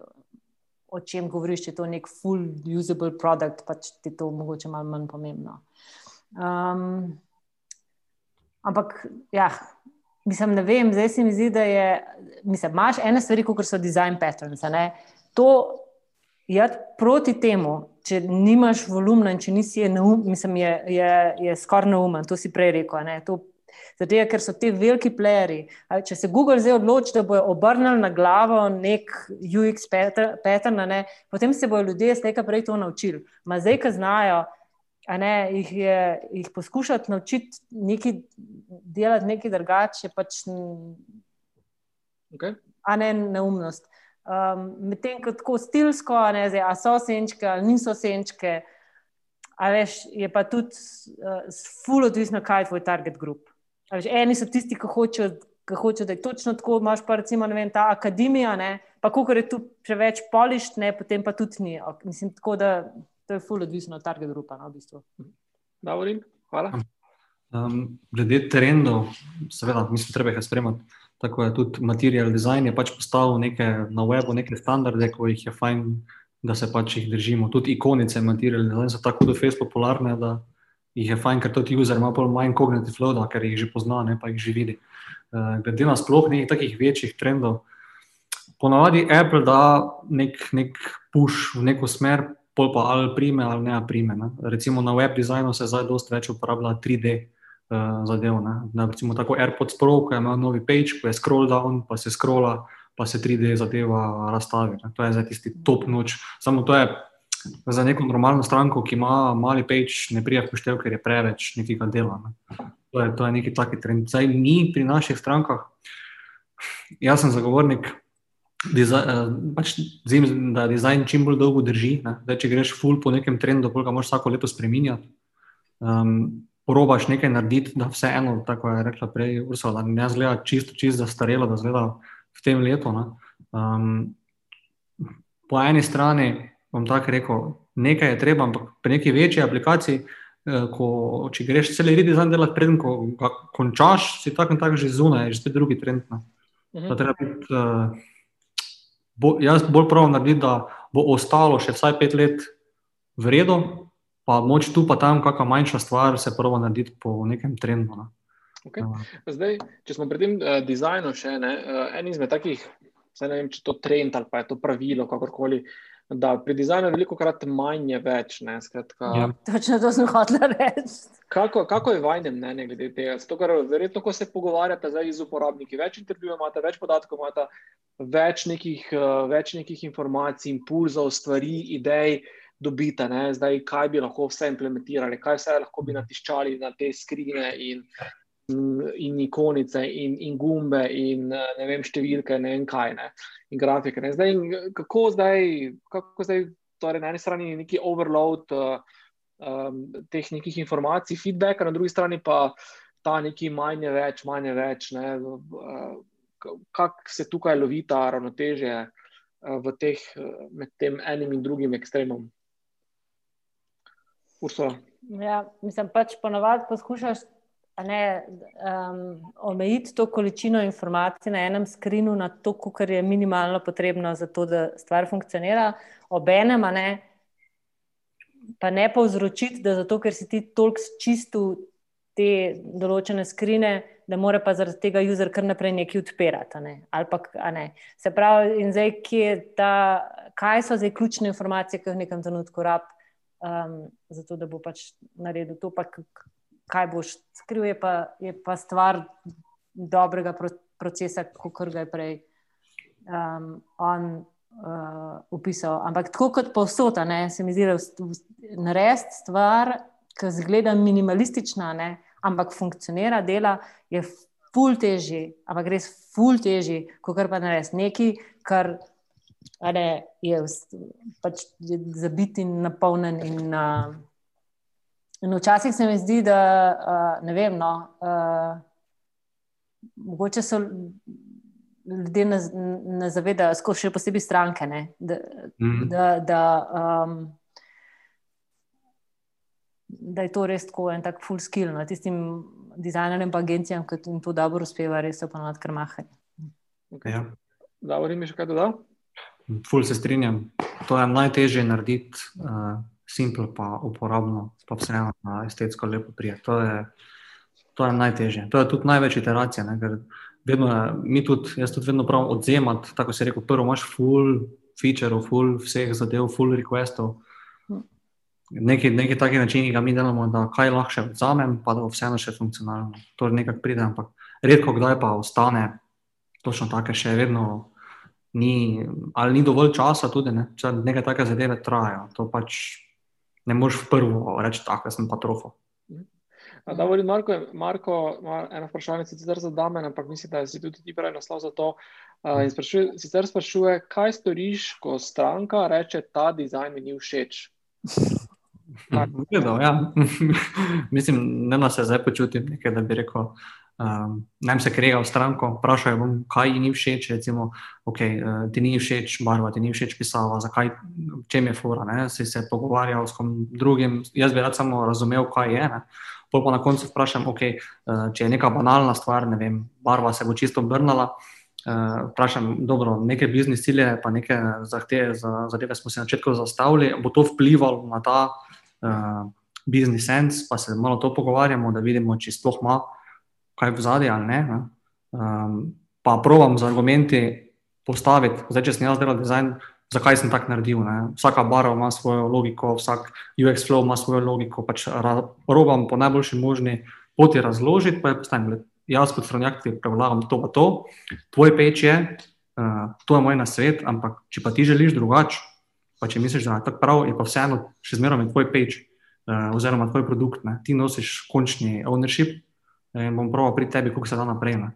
o čem govoriš, če je to nek full usable product, pač ti to mogoče malo manj pomembno. Um, ampak ja. Mislim, ne vem, zdaj se mi zdi, da je. Mislim, imaš ene stvari, kot so design patterns. To je proti temu, če nimaš volumna in če nisi neum, mislim, je, je, je skoraj neumen. To si prej rekel. Zato, ker so ti veliki playeri. Če se Google zdaj odloči, da bojo obrnili na glavo nek UX pattern, ne, potem se bodo ljudje tega prej to naučili. Ma zdaj, ki znajo ne, jih, je, jih poskušati naučiti nekaj, delati nekaj drugače, pač okay. a ne neumnost. Um, Medtem ko tako stilsko, ne zdaj, a so senčke ali niso senčke, a veš, je pa tudi uh, ful odvisno, kaj je tvoj target group. Veš, eni so tisti, ki hočejo. Hoče, da je točno tako, imaš pa recimo vem, ta akademija, ne, pa kako je tu preveč polišt, ne, potem pa tudi ni. Mislim, tako da to je fully odvisno od target grupa. No, v bistvu. Davorin, hvala. Um, glede trendov, seveda, mislim, treba jih spremljati. Tako je tudi material design je pač postavil neke, na webu neke standarde, ko jih je fajn, da se pač jih držimo. Tudi ikonice material design so tako tudi Facebook popularne, da jih je fajn, ker tudi user ima bolj manj cognitive load, ker jih že pozna, ne pa jih že vidi. Uh, glede na sploh nekih takih večjih trendov, ponavadi Apple da nek, nek push v neko smer, pol pa ali prime ali ne prime. Ne. Recimo na web designu se zdaj dosta več uporablja 3D uh, eh, zadev. Ne. Na, recimo tako AirPods Pro, ko ima novi page, ko je scroll down, pa se scrolla, pa se 3D zadeva razstavi. Ne. To je zdaj tisti top noč. Samo to je za neko normalno stranko, ki ima mali page, ne prija poštev, ker je preveč nekega dela. Ne. To je, to je neki taki trend. Zdaj mi pri naših strankah, jaz sem zagovornik. Uh, pač zim, da dizajn čim bolj dolgo drži. Da, če greš full po nekem trendu, pa ga moraš vsako leto spremenjati. Um, Probaš nekaj narediti, da vse eno, tako je rekla prej Ursula, da ne zgleda čisto, čisto zastarelo, da zgleda v tem letu. Um, po eni strani bom tako rekel, nekaj je treba, ampak pri neki večji aplikaciji, eh, ko, če greš cel redizajn delati, preden ko ga končaš, si tako in tako že zunaj, že spet drugi trend. Uh -huh. Treba biti. Uh, bo, jaz bolj pravim narediti, da bo ostalo še vsaj pet let v redu, pa moč tu, pa tam, kakšna manjša stvar se prvo narediti po nekem trendu. Ne. Okay. Zdaj, če smo pri tem uh, dizajnu, še ne, uh, en izmed takih, ne vem, če je to trend ali pa je to pravilo, kakorkoli. Da, pri dizajnu je veliko krat manj več. Ne, skratka, ja. Točno to sem hotel reči. Kako, kako je vajne mnenje glede tega? Zato, ker verjetno, ko se pogovarjate z uporabniki, več intervjujev imate, več podatkov imate, več nekih, uh, več nekih informacij, impulzov, stvari, idej dobite. Ne? Zdaj, kaj bi lahko vse implementirali, kaj vse lahko bi natiščali na te skrine in in ikonice, in, in gumbe, in ne vem, številke, ne vem kaj, ne, in grafike. Ne. Zdaj, kako zdaj, kako zdaj, torej na eni strani je neki overload uh, um, teh nekih informacij, feedback, na drugi strani pa ta neki manj več, manj več. Ne, uh, Kako se tukaj lovi ta ravnoteže uh, teh, uh, med tem enim in drugim ekstremom? Ursula. Ja, mislim, pač ponovadi poskušaš ne, um, omejiti to količino informacij na enem skrinu, na to, kar je minimalno potrebno za to, da stvar funkcionira, obenem, ne, pa ne povzročiti, da zato, ker si ti toliko čistil te določene skrine, da mora pa zaradi tega user kar naprej nekaj odpirati. Ne, pa, ne. Se pravi, in zdaj, ta, kaj so zdaj ključne informacije, ki jih v nekem trenutku rab. Um, zato, da bo pač naredil to, pa kaj boš skril, je pa, je pa stvar dobrega procesa, kot ga je prej um, on uh, opisal. Ampak tako kot povsod, se mi zdi, da je narediti stvar, ki zgleda minimalistična, ne, ampak funkcionira, dela, je ful težji, ampak res ful težji, kot pa narediti nekaj, kar. Ne, je pač zabit in napolnjen, in uh, In včasih se mi zdi, da uh, ne vem, no, uh, mogoče so ljudje ne, ne zavedajo, skozi še posebej stranke, ne, da, mm. da, da, um, da je to res tako en tak full skill. No, tistim dizajnerjem in agencijam, ki jim to dobro uspeva, res so pa nad krmahaj. Okay. Ja. Da, vrnim še kaj dodal? Ful se strinjam. To je najtežje narediti. Uh, simpel, pa uporabno, pa vseeno na estetsko lepo prije. To je, to je najtežje. To je tudi največ iteracija. Ne, vedno, mi tudi, jaz tudi vedno pravim odzemati, tako se reče, prvo imaš full feature, full vseh zadev, full requestov. Neki, neki taki način, ki ga mi delamo, da kaj lahko še vzamem, pa da bo vseeno še funkcionalno. To je nekaj pride, ampak redko kdaj pa ostane točno tako, še vedno ni, ali ni dovolj časa, tudi ne, nekaj take zadeve trajajo. To pač ne moreš v prvo reči, tako da sem pa trofo. Da, volim, Marko, Marko ima eno vprašanje, sicer za Dame, ampak mislim, da si tudi ti prej naslov za to. Uh, sprašuje, sicer sprašuje, kaj storiš, ko stranka reče, ta dizajn mi ni všeč. Gledal, ja. mislim, ne nas se zdaj počutim, nekaj, da bi rekel. Um, Najem se krega v stranko, vprašajo, bom, kaj jim ni všeč. Recimo, okay, uh, ti ni všeč barva, ti ni všeč pisava, zakaj, čem je fura. Ne? Si se pogovarjal s kom drugim, jaz bi rad samo razumel, kaj je. Ne? Pol pa na koncu vprašam, okay, uh, če je neka banalna stvar, ne vem, barva se bo čisto obrnila. Uh, vprašam, dobro, neke biznis cilje, pa neke zahteve, za, zadeve smo si na začetku zastavili, bo to vplivalo na ta uh, biznis sens, pa se malo to pogovarjamo, da vidimo, če sploh ima kaj v zadnji ali ne. ne? Um, pa provam z argumenti postaviti, zdaj, če sem jaz delal dizajn, zakaj sem tako naredil. Ne? Vsaka barva ima svojo logiko, vsak UX flow ima svojo logiko. Pač probam po najboljši možni poti razložiti, pa je postavljen. Jaz kot strojnjak ti prevlagam to, pa to, tvoj peč je, uh, to je moj nasvet, ampak če pa ti želiš drugače, pa če misliš, da je tako prav, je pa vseeno še zmeraj tvoj peč uh, oziroma tvoj produkt, ne? ti nosiš končni ownership, in bom prav pri tebi, kako se da naprej. Ne.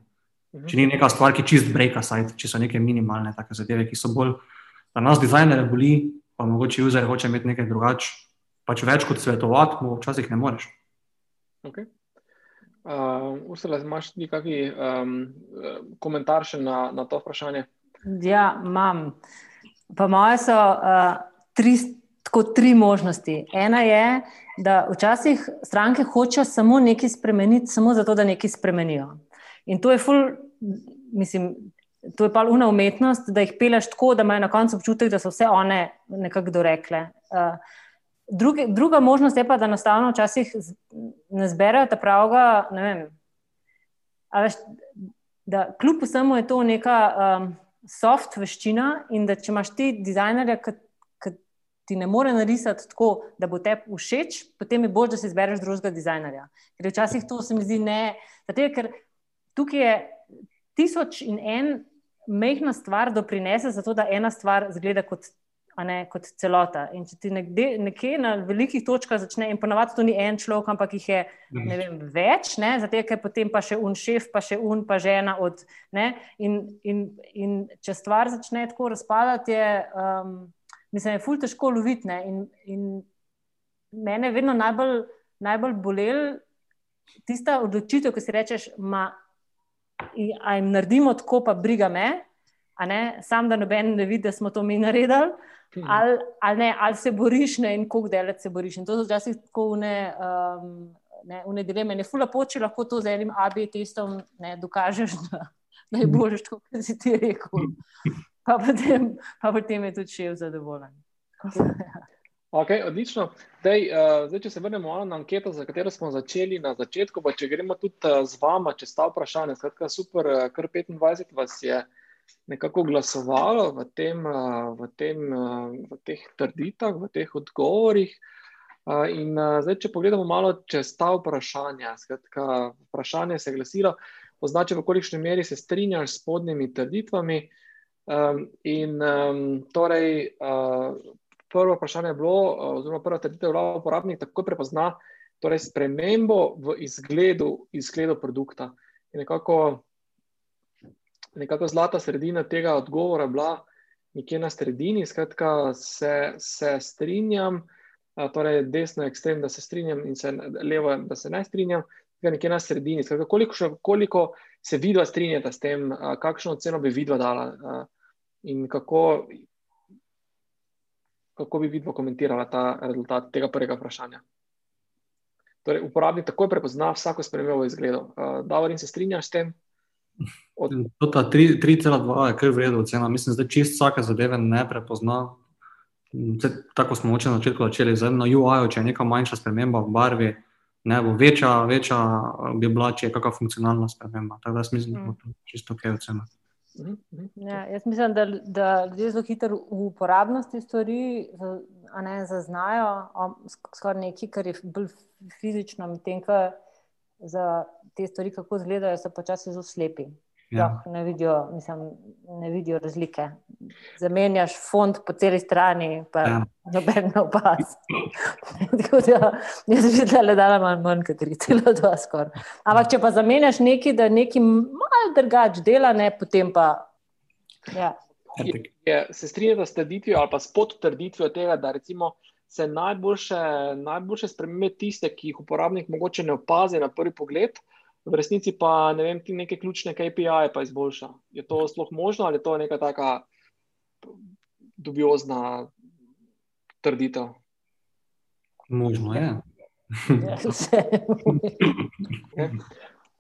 Mhm. Če ni neka stvar, ki čist breka, sajt, če so neke minimalne take zadeve, ki so bolj, da nas dizajnere boli, pa mogoče user hoče imeti nekaj drugače, pač več kot svetovati, mu včasih ne moreš. Okay. Uh, Ursula, imaš ti kakšen um, komentar še na, na to vprašanje? Ja, imam. Pa moje so uh, tri tako tri možnosti. Ena je, da včasih stranke hočejo samo nekaj spremeniti, samo zato, da nekaj spremenijo. In to je ful, mislim, to je pa una umetnost, da jih peleš tako, da imajo na koncu občutek, da so vse one nekako dorekle. Uh, druge, druga možnost je pa, da enostavno včasih ne zberejo ta pravega. Ne vem, veš, da kljub vsemu je to neka um, soft veščina in da če imaš ti dizajnerja, ki ti ne more narisati tako, da bo te všeč, potem je bolj, da si izbereš drugega dizajnerja. Ker včasih to se mi zdi ne. Zato, ker tukaj je tisoč in en mehna stvar doprinese za to, da ena stvar zgleda kot, ne, kot celota. In če ti nekde, nekje na velikih točkah začne, in ponovadi to ni en človek, ampak jih je vem, več, zato je potem pa še un šef, pa še un, pa žena. Od, in, in, in če stvar začne tako razpadati, je, um, mislim, je ful težko loviti. In, in mene je vedno najbolj, najbolj bolel. Tista odločitev, ki si rečeš, ma, a jim naredimo tako, pa briga me, sam da noben ne vidi, da smo to mi naredili, hmm. ali, ali, ne, ali se boriš ne, in koliko delati se boriš. In to so včasih tako une, um, ne, une dileme. Ne fula poči lahko to z enim AB testom ne, dokažeš, da, da je boljš, kot si ti rekel. Pa potem, pa potem je tudi šel zadovoljen. Okay, odlično. Dej, uh, zdaj, če se vrnemo na anketo, za katero smo začeli na začetku, pa če gremo tudi uh, z vama, če sta vprašanja, skratka, super, uh, kar 25 vas je nekako glasovalo v, tem, uh, v, tem, uh, v teh trditvah, v teh odgovorih. Uh, in uh, zdaj, če pogledamo malo, če sta vprašanja, skratka, vprašanje se je glasilo, označi, v kolikšni meri se strinjaš s podnjimi trditvami. Um, in um, torej, uh, prvo vprašanje je bilo, eh, oziroma prva trditev je bila, uporabnik tako prepozna torej spremembo v izgledu, izgledu produkta. In nekako, nekako zlata sredina tega odgovora je bila nekje na sredini, skratka, se, se strinjam, torej desno ekstrem, da se strinjam, in se levo, da se ne strinjam. Nekje na sredini, skratka, koliko, še, koliko se vidva strinjata s tem, kakšno oceno bi vidva dala in kako kako bi vidno komentirala ta rezultat tega prvega vprašanja. Torej, uporabnik takoj prepozna vsako spremembo v izgledu. Uh, Davorin, se strinjaš s tem? Od... 3,2 je kar vredno ocena. Mislim, da čist vsake zadeve ne prepozna. Tako smo oče na začetku začeli. Zdaj na UI, če je neka manjša sprememba v barvi, ne bo večja, večja bi bila, če je kakšna funkcionalna sprememba. Tako da mislim, da bo to čisto ok ocena. Mhm, mhm. Ja, jaz mislim, da, da ljudje zelo hitro v uporabnosti stvari ne, zaznajo, skoraj nekaj, kar je bolj fizično, medtem ko za te stvari, kako izgledajo, so počasi zelo slepi. Ja. Ne, vidijo, mislim, ne vidijo razlike. Zamenjaš fond po celi strani, pa ja. noben opaz. Jaz bi videl, da je malo manj, kot je celo to skoraj. Ampak če pa zamenjaš nekaj, da nekaj malo drugače dela, ne, potem pa. Ja. Je, se strinjate s trditvijo ali pa s potrditvijo tega, da se najboljše, najboljše spremembe tiste, ki jih uporabnik mogoče ne opazi na prvi pogled v resnici pa ne vem, ti neke ključne KPI-je pa izboljša. Je to sploh možno ali je to neka taka dubiozna trditev? Možno je.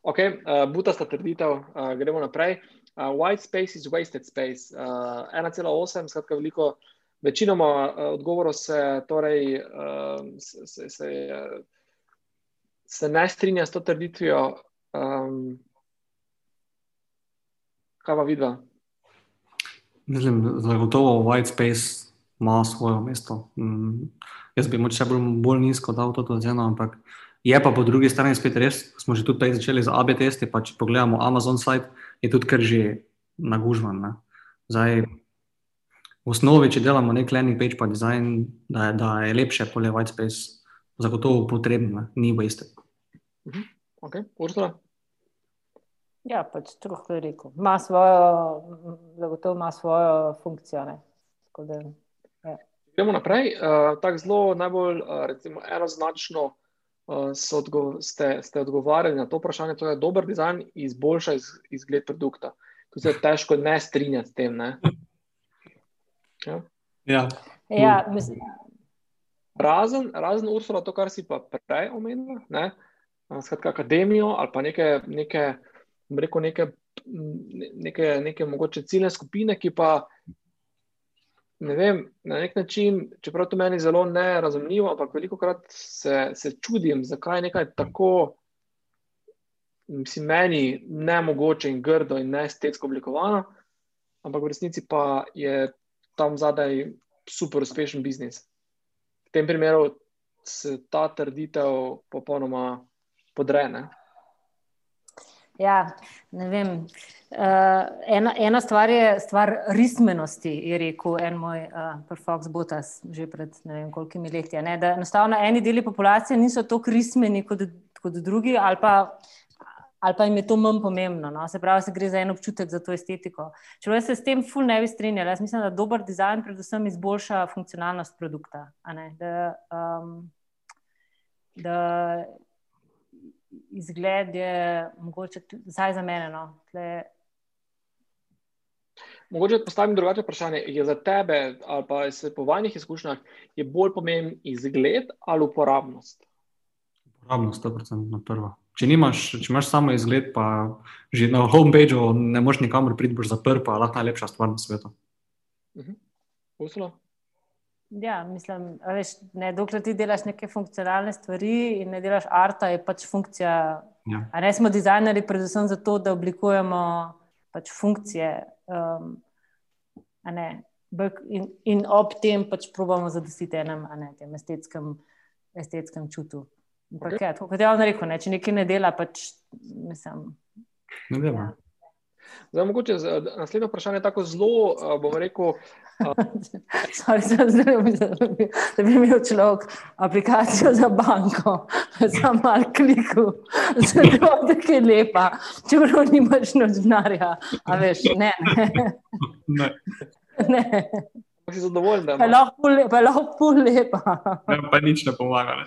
Ok, uh, butasta trditev, uh, gremo naprej. Uh, white space is wasted space. Uh, 1,8, skratka, veliko, večinoma uh, odgovorov se, torej, uh, se, se, se, se ne strinja s to trditvijo, Um, kaj pa vidva? Mislim, zagotovo white space ima svoje mesto. Um, jaz bi morda bolj, bolj nizko dal to oceno, ampak je pa po drugi strani spet res, smo že tudi začeli z AB testi, pa če pogledamo Amazon site, je tudi kar že nagužvan. Zdaj, v osnovi, če delamo nek landing page, pa design, da je, da je lepše, polje white space, zagotovo potrebno, ni wasted. Uh mhm. -huh. Ok, Ursula. Ja, pač tako je rekel. Ima svojo, zagotovo ima svojo funkcijo. Da, ja. Gremo naprej. Uh, Tako zelo najbolj uh, recimo, enoznačno uh, odgo ste, ste odgovarjali na to vprašanje, da je dober dizajn izboljša iz, izgled produkta. Tu se je težko ne strinjati s tem. Ne? Ja. Ja. Ja, mislim. Razen, razen Ursula, to, kar si pa prej omenila, skratka, akademijo ali pa neke, neke, rekel, neke neke, neke mogoče ciljne skupine, ki pa ne vem, na nek način, čeprav to meni zelo nerazumljivo, ampak veliko krat se, se čudim, zakaj je nekaj tako, mislim, meni ne mogoče in grdo in neestetsko oblikovano, ampak v resnici pa je tam zadaj super uspešen biznis. V tem primeru se ta trditev popolnoma podrene. Ja, ne vem. Uh, ena, ena stvar je stvar rismenosti, je rekel en moj uh, Fox Botas že pred ne vem kolikimi leti. Ne? Da enostavno eni deli populacije niso tako rismeni kot, kot drugi, ali pa, ali pa jim je to manj pomembno. No? Se pravi, se gre za en občutek za to estetiko. Če se s tem ful ne bi strinjali, jaz mislim, da dober dizajn predvsem izboljša funkcionalnost produkta. Da, um, da izgled je mogoče zdaj za mene. No, tle... Mogoče postavim drugače vprašanje. Je za tebe, ali pa se po vajnih izkušnjah, je bolj pomemben izgled ali uporabnost? Uporabnost, to je predvsem na prvo. Če, nimaš, če imaš samo izgled, pa že na homepageu ne moreš nikamor priti, boš zaprl, pa lahko najlepša stvar na svetu. Uh -huh. Ja, mislim, veš, ne, dokler ti delaš neke funkcionalne stvari in ne delaš arta, je pač funkcija. Ja. Ne smo dizajnerji, predvsem zato, da oblikujemo pač funkcije. Um, in, in ob tem pač probujemo zadostiti enem estetskem, estetskem čutu. Okay. Ja, kot je on rekel, ne, če nekaj ne dela, pač mislim. Ne dela. Ja. Zdaj, mogoče naslednje vprašanje je tako zelo, bom rekel. Da bi imel človek aplikacijo za banko, za malo klikov, zelo da je lepa, če prav nimaš noč denarja. A veš, ne. Ne. ne. Si zadovoljen, da je lahko pol lepa. Ne, pa nič ne pomaga.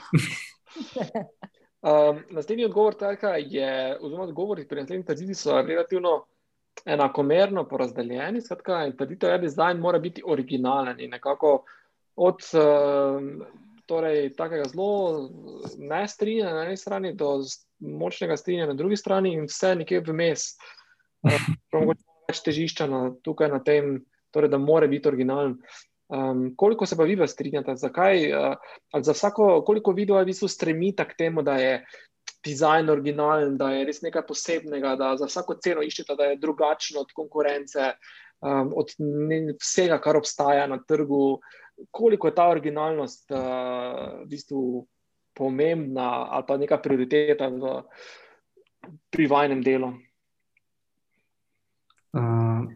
Um, naslednji odgovor je, oziroma odgovori pri naslednjih trditvi so relativno enakomerno porazdeljeni. Skratka, trditev je, da dizajn mora biti originalen in nekako od uh, torej, takega zelo nestrinjanja na eni strani do močnega strinjanja na drugi strani in vse nekje vmes. Uh, več težišča na, tukaj na tem, torej, da mora biti originalen. Um, koliko se pa vi strinjate, zakaj? Uh, za vsako, koliko video je v bistvu stremita k temu, da je dizajn originalen, da je res nekaj posebnega, da za vsako ceno iščete, da je drugačno od konkurence, um, od vsega, kar obstaja na trgu. Koliko je ta originalnost uh, v bistvu pomembna ali pa neka prioriteta v, pri vajnem delu? Uh,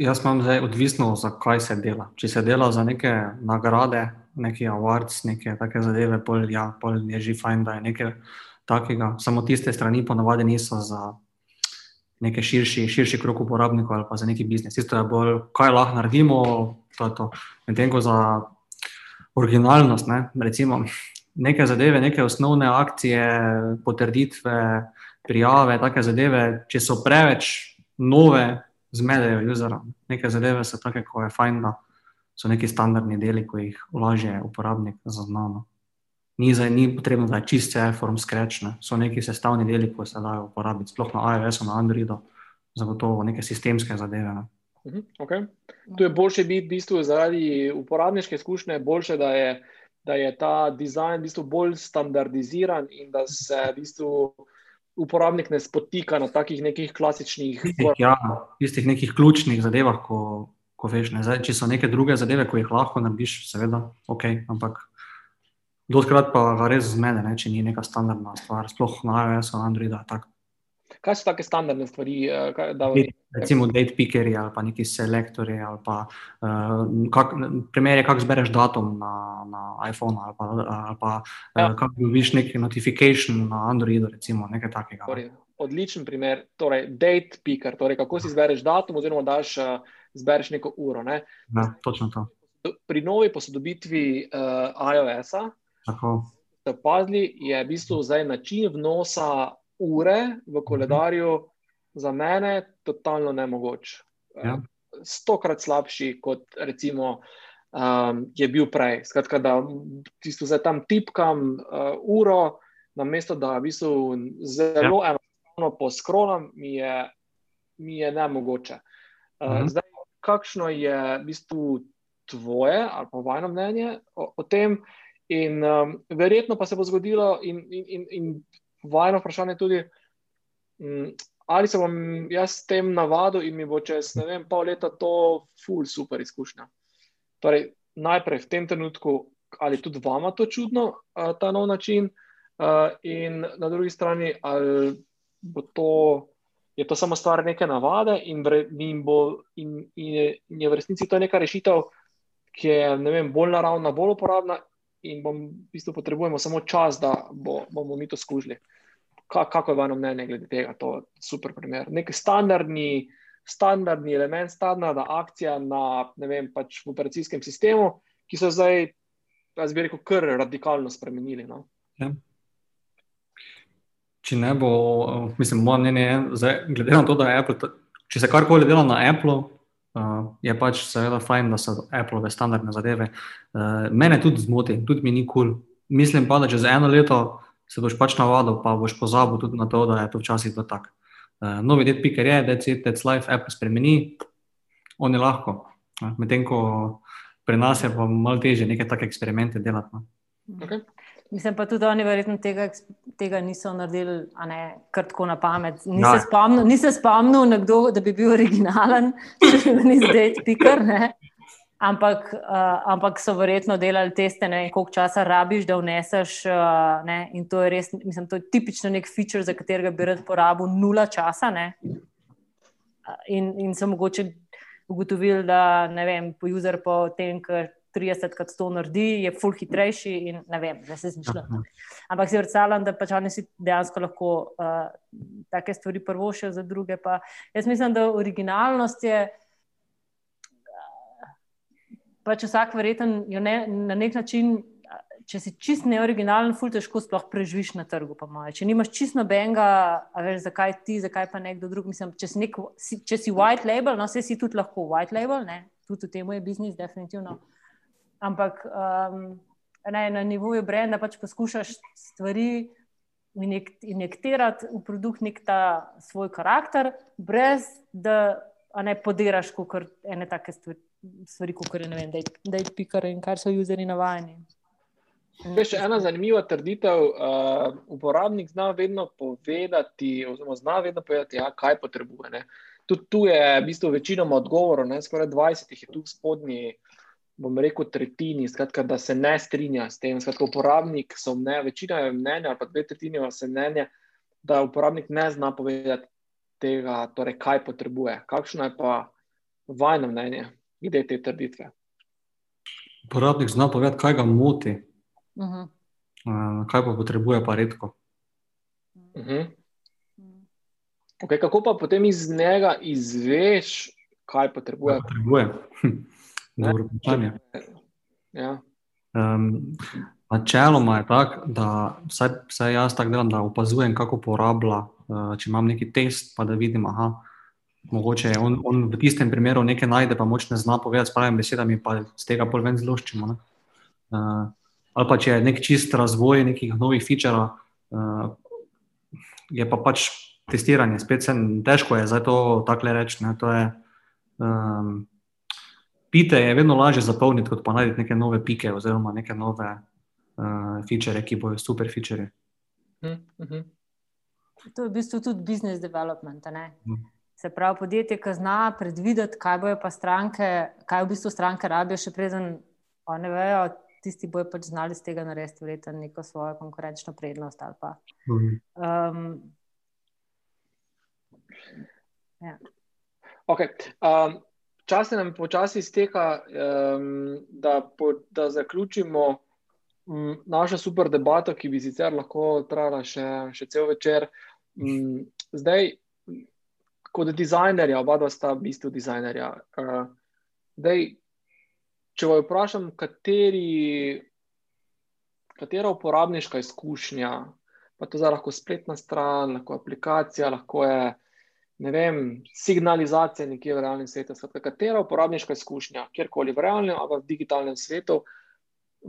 jaz imam zdaj odvisno, zakaj se dela. Če se dela za neke nagrade, neki awards, neke take zadeve, pol, ja, pol je že fajn, da je nekaj takega, samo tiste strani ponavadi niso za neki širši, širši krok uporabnikov ali pa za neki biznis. Tisto je bolj, kaj lahko naredimo, to je to. Medtem ko za originalnost, ne, recimo neke zadeve, neke osnovne akcije, potrditve, prijave, take zadeve, če so preveč nove, zmedejo usera. Neke zadeve so take, ko je fajn, da so neki standardni deli, ko jih lažje uporabnik zaznano ni, zdaj, ni potrebno, da je čist vse form skrečne. So neki sestavni deli, ki se dajo uporabiti, sploh na iOS-u, na Androidu, zagotovo neke sistemske zadeve. Ne. Mhm, okay. Tu je boljše biti v bistvu zaradi uporabniške izkušnje, boljše, da je, da je ta dizajn v bistvu bolj standardiziran in da se v bistvu uporabnik ne spotika na takih nekih klasičnih. Ja, istih nekih ključnih zadevah, ko, ko veš. Ne. Zdaj, če so neke druge zadeve, ko jih lahko narediš, seveda, ok, ampak Doskrat pa ga res zmede, ne, če ni neka standardna stvar, sploh na iOS-u, Androidu. Kaj so take standardne stvari? Eh, kaj, da, Recimo, date pickeri ali pa neki selektori. Ali pa, uh, kak, primer je, kako zbereš datum na, na iPhonu ali pa, ali pa ja. uh, kako dobiš neki notifikation na Androidu, recimo, nekaj takega. Torej, odličen primer, torej date picker, torej kako si zbereš datum oziroma daš, uh, zbereš neko uro. Ne? Ja, točno to. Pri novi posodobitvi uh, iOS-a ste opazili, je v bistvu zdaj način vnosa ure v koledarju za mene totalno nemogoč. Ja. Stokrat slabši, kot recimo um, je bil prej. Skratka, da tisto zdaj tam tipkam uh, uro, namesto da v bistvu zelo ja. enostavno poskrolam, mi je mi je ne mogoče. Uh, uh -huh. Zdaj, kakšno je v bistvu tvoje ali pa vajno mnenje o, o tem? In um, verjetno pa se bo zgodilo, in, in, in, in vajno vprašanje tudi, um, ali se bom jaz s tem navadil in mi bo čez ne vem, pol leta to ful super izkušnja. Torej, najprej v tem trenutku, ali tudi vama to čudno, uh, ta nov način, uh, in na drugi strani, ali bo to je to samo stvar neke navade in, in, bo, in, in, je, in je v resnici to neka rešitev, ki je vem, bolj naravna, bolj uporabna in bom, v bistvu potrebujemo samo čas, da bo, bomo mi to skužili. Ka, kako je vano mnenje glede tega? To je super primer. Nek standardni, standardni element, standardna akcija na, vem, pač v operacijskem sistemu, ki so zdaj, jaz bi rekel, kar radikalno spremenili. No? Ja če ne bo, mislim, moje mnenje je, glede na to, da je Apple, če se karkoli dela na Apple, uh, je pač seveda fajn, da so Apple standardne zadeve. Uh, mene tudi zmoti, tudi mi ni kul. Cool. Mislim pa, da čez eno leto se boš pač navadil, pa boš pozabil tudi na to, da je to včasih bilo tako. Uh, novi det piker je, da se tec life Apple spremeni, on je lahko. Medtem ko pri nas je pa malo teže neke take eksperimente delati. No. Okay. Mislim pa tudi, da oni verjetno tega, tega niso naredili, a ne kar tako na pamet. Ni se spomnil, ni se spomnil nekdo, da bi bil originalen, če bi bil zdaj pikar. Ampak, uh, ampak so verjetno delali teste, ne, koliko časa rabiš, da vneseš. Uh, ne, in to je res, mislim, to je tipično nek feature, za katerega bi rad porabil nula časa. Ne. In, in so mogoče ugotovili, da ne vem, po user po tem, kar 30 krat to naredi, je ful hitrejši in ne vem, da se zmišljam. Ampak si predstavljam, da pač oni si dejansko lahko uh, take stvari prvo še za druge. Pa jaz mislim, da originalnost je. Pač vsak verjeten jo ne, na nek način, če si čist neoriginalen, ful težko sploh preživiš na trgu. Če nimaš čist nobenega, veš, zakaj ti, zakaj pa nekdo drug. Mislim, če, si nek, si, če si white label, no, se si tudi lahko white label, ne? tudi v tem je biznis, definitivno. Uh, ampak um, ne, na nivoju brenda pač poskušaš stvari injektirati v produkt, nek ta svoj karakter, brez da ne podiraš kot ene take stvari, stvari kot je ne vem, da je pikar in kar so useri navajeni. To je še ena zanimiva trditev. Uh, uporabnik zna vedno povedati, oziroma zna vedno povedati, ja, kaj potrebuje. Tudi tu je v bistvu večinoma odgovorov, skoraj 20 jih je tu spodnji bom rekel, tretjini, skratka, da se ne strinja s tem. Skratka, uporabnik so mne, večina je mnenja, ali pa dve tretjini vas je mnenje, da uporabnik ne zna povedati tega, torej, kaj potrebuje. Kakšno je pa vajno mnenje glede te trditve? Uporabnik zna povedati, kaj ga moti, uh -huh. uh, kaj pa potrebuje, pa redko. Uh -huh. okay, kako pa potem iz njega izveš, kaj potrebuje? Kaj potrebuje. Dobro vprašanje. Ja. Um, načeloma je tako, da vsaj, vsaj jaz tako delam, da opazujem, kako uporablja. Uh, če imam neki test, pa da vidim, da mogoče on, on v tistem primeru nekaj najde, pa moč ne zna povedati s pravimi besedami, pa z tega pol ven zloščimo. Uh, ali pa če je nek čist razvoj nekih novih feature, uh, je pa pač testiranje, spet se težko je zdaj to tako reči. To je. Um, pite je vedno lažje zapolniti, kot pa najti neke nove pike oziroma neke nove uh, feature, ki bojo super feature. -huh. Mhm. To je v bistvu tudi business development. Uh. Se pravi, podjetje, ki zna predvideti, kaj bojo pa stranke, kaj v bistvu stranke rabijo, še preden oni vejo, tisti bojo pač znali z tega narediti, verjetno neko svojo konkurenčno prednost. Pa, um, ja. okay. um, čas nam počasi izteka, um, da, po, da zaključimo um, našo super debato, ki bi sicer lahko trajala še, še cel večer. Um, zdaj, kot dizajnerja, oba dva sta v bistvu dizajnerja. Uh, zdaj, če vas vprašam, kateri, katera uporabniška izkušnja, pa to je lahko spletna stran, lahko aplikacija, lahko je ne vem, signalizacije nekje v realnem svetu. Skratka, katera uporabniška izkušnja, kjerkoli v realnem ali v digitalnem svetu,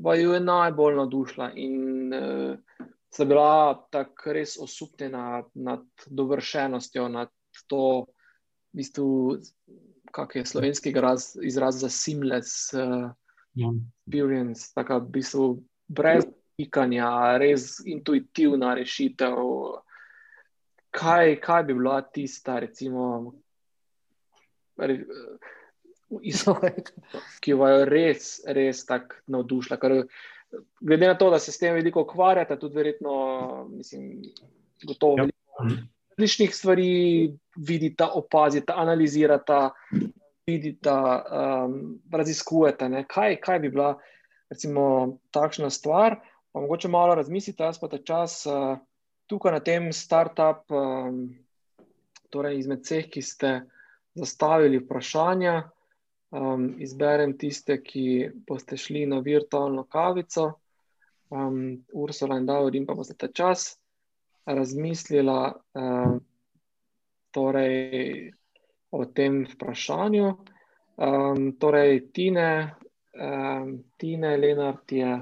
pa jo je najbolj navdušila in uh, sta bila tako res osupljena nad dovršenostjo, nad to, v bistvu, kak je slovenski izraz, izraz za seamless uh, experience, tako v bistvu brez pikanja, res intuitivna rešitev. Kaj, kaj bi bila tista, recimo, re, iz, ki jo je res, res tako navdušila? Glede na to, da se s tem veliko ukvarjate, tudi verjetno, mislim, gotovo. Ja različnih stvari vidite, opazite, analizirate, vidite, um, raziskujete. Kaj, kaj bi bila recimo, takšna stvar? Pa mogoče malo razmislite, jaz pa ta čas uh, tukaj na tem start-up, um, torej izmed vseh, ki ste zastavili vprašanja. Um, izberem tiste, ki boste šli na virtualno kavico, um, Ursula in Davo, in pa boste ta čas razmislila uh, torej, o tem vprašanju. Um, torej, Tine, um, Tine Lenart je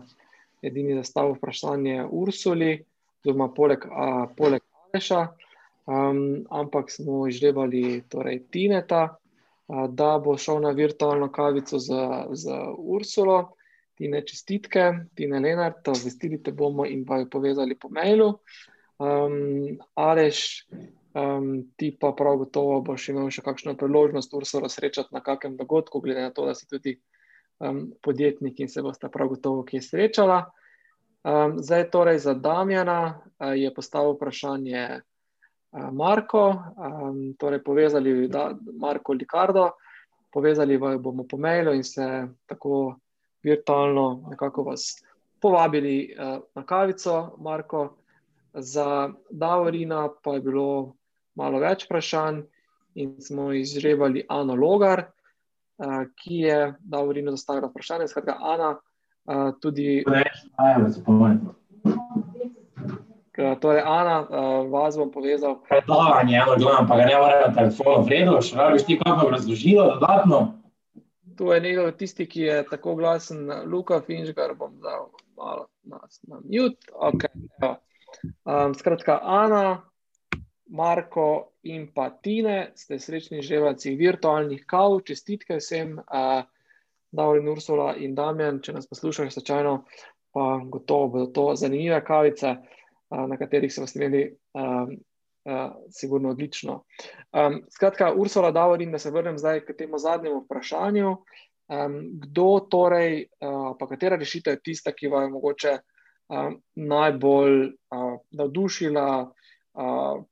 edini zastavil vprašanje Ursuli, oziroma poleg, poleg Aleša, um, ampak smo izžrebali torej, Tineta, uh, da bo šel na virtualno kavico z, z Ursulo. Tine čestitke, Tine Lenart, obvestili te bomo in pa jo povezali po mailu. Um, Aleš, um, ti pa prav gotovo boš imel še kakšno priložnost Ursula srečati na kakem dogodku, glede na to, da si tudi um, podjetnik in se boste prav gotovo kje srečala. Um, zdaj, torej za Damjana uh, je postavil vprašanje uh, Marko, um, torej povezali da, Marko Likardo, povezali bomo po mailu in se tako virtualno nekako vas povabili uh, na kavico, Marko. Za Davorina pa je bilo malo več vprašanj in smo izžrebali Ano Logar, uh, ki je Davorina zastavila vprašanje. Skratka, Ana, uh, tudi. Torej, Ana, uh, vas bom povezal. Predavanje, eno gledam, pa ga ne morem na telefonu, vredno, še rabiš ti kako razložilo dodatno. Tu je nekdo tisti, ki je tako glasen, Luka Finžgar, bom dal malo nas na mute. Okay, Um, skratka, Ana, Marko in pa Tine, ste srečni živci virtualnih kav, čestitke vsem, uh, Davljen Ursula in Damjan, če nas poslušajo, slučajno, pa gotovo bodo to zanimive kavice, uh, na katerih se boste imeli. Um, Uh, sigurno odlično. Um, skratka, Ursula, Davorin, da se vrnem zdaj k temu zadnjemu vprašanju. Um, kdo torej, uh, pa katera rešitev je tista, ki vam je mogoče uh, najbolj uh, navdušila uh,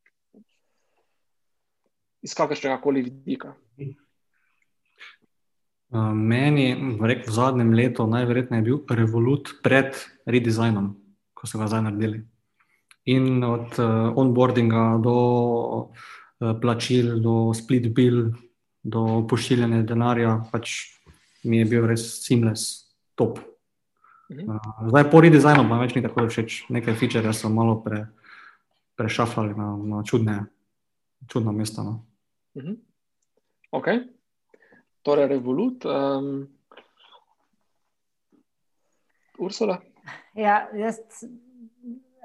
iz kakršnega koli vidika? Meni, rekel, v zadnjem letu, najverjetneje je bil revolut pred redesignom, ko so ga zdaj naredili. In od uh, onboardinga do uh, plačil, do split bill, do pošiljanja denarja, pač mi je bil res seamless, top. Uh, zdaj, po redizajnu pa več ni tako všeč, nekaj feature so malo pre, prešafali na, na čudne, čudna mesta. No. Uh mhm. -huh. Ok, torej Revolut. Um, Ursula. Ja, jaz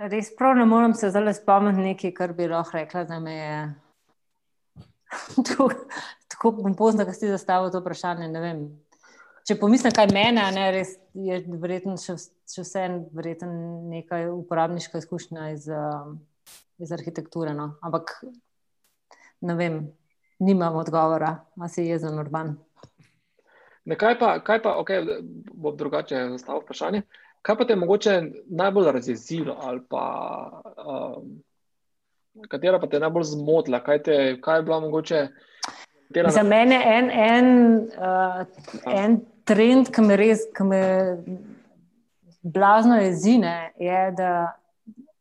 res prav ne morem se zdaj spomniti nekaj, kar bi lahko rekla, da me je tako pompozno, da si zastavil to vprašanje. Ne vem, če pomislim, kaj mene, ne, res je verjetno še, še vse nekaj uporabniška izkušnja iz, iz arhitekture. No. Ampak ne vem, nimam odgovora, a si jezen urban. Ne, kaj pa, kaj pa okay, bom drugače zastavil vprašanje. Kaj pa te je mogoče najbolj razjezilo, ali pa um, katera pa te je najbolj zmotila, kaj, te, kaj je bila mogoče? Za mene je en, en, uh, en trend, ki me res, ki me blazno jezine, je, da,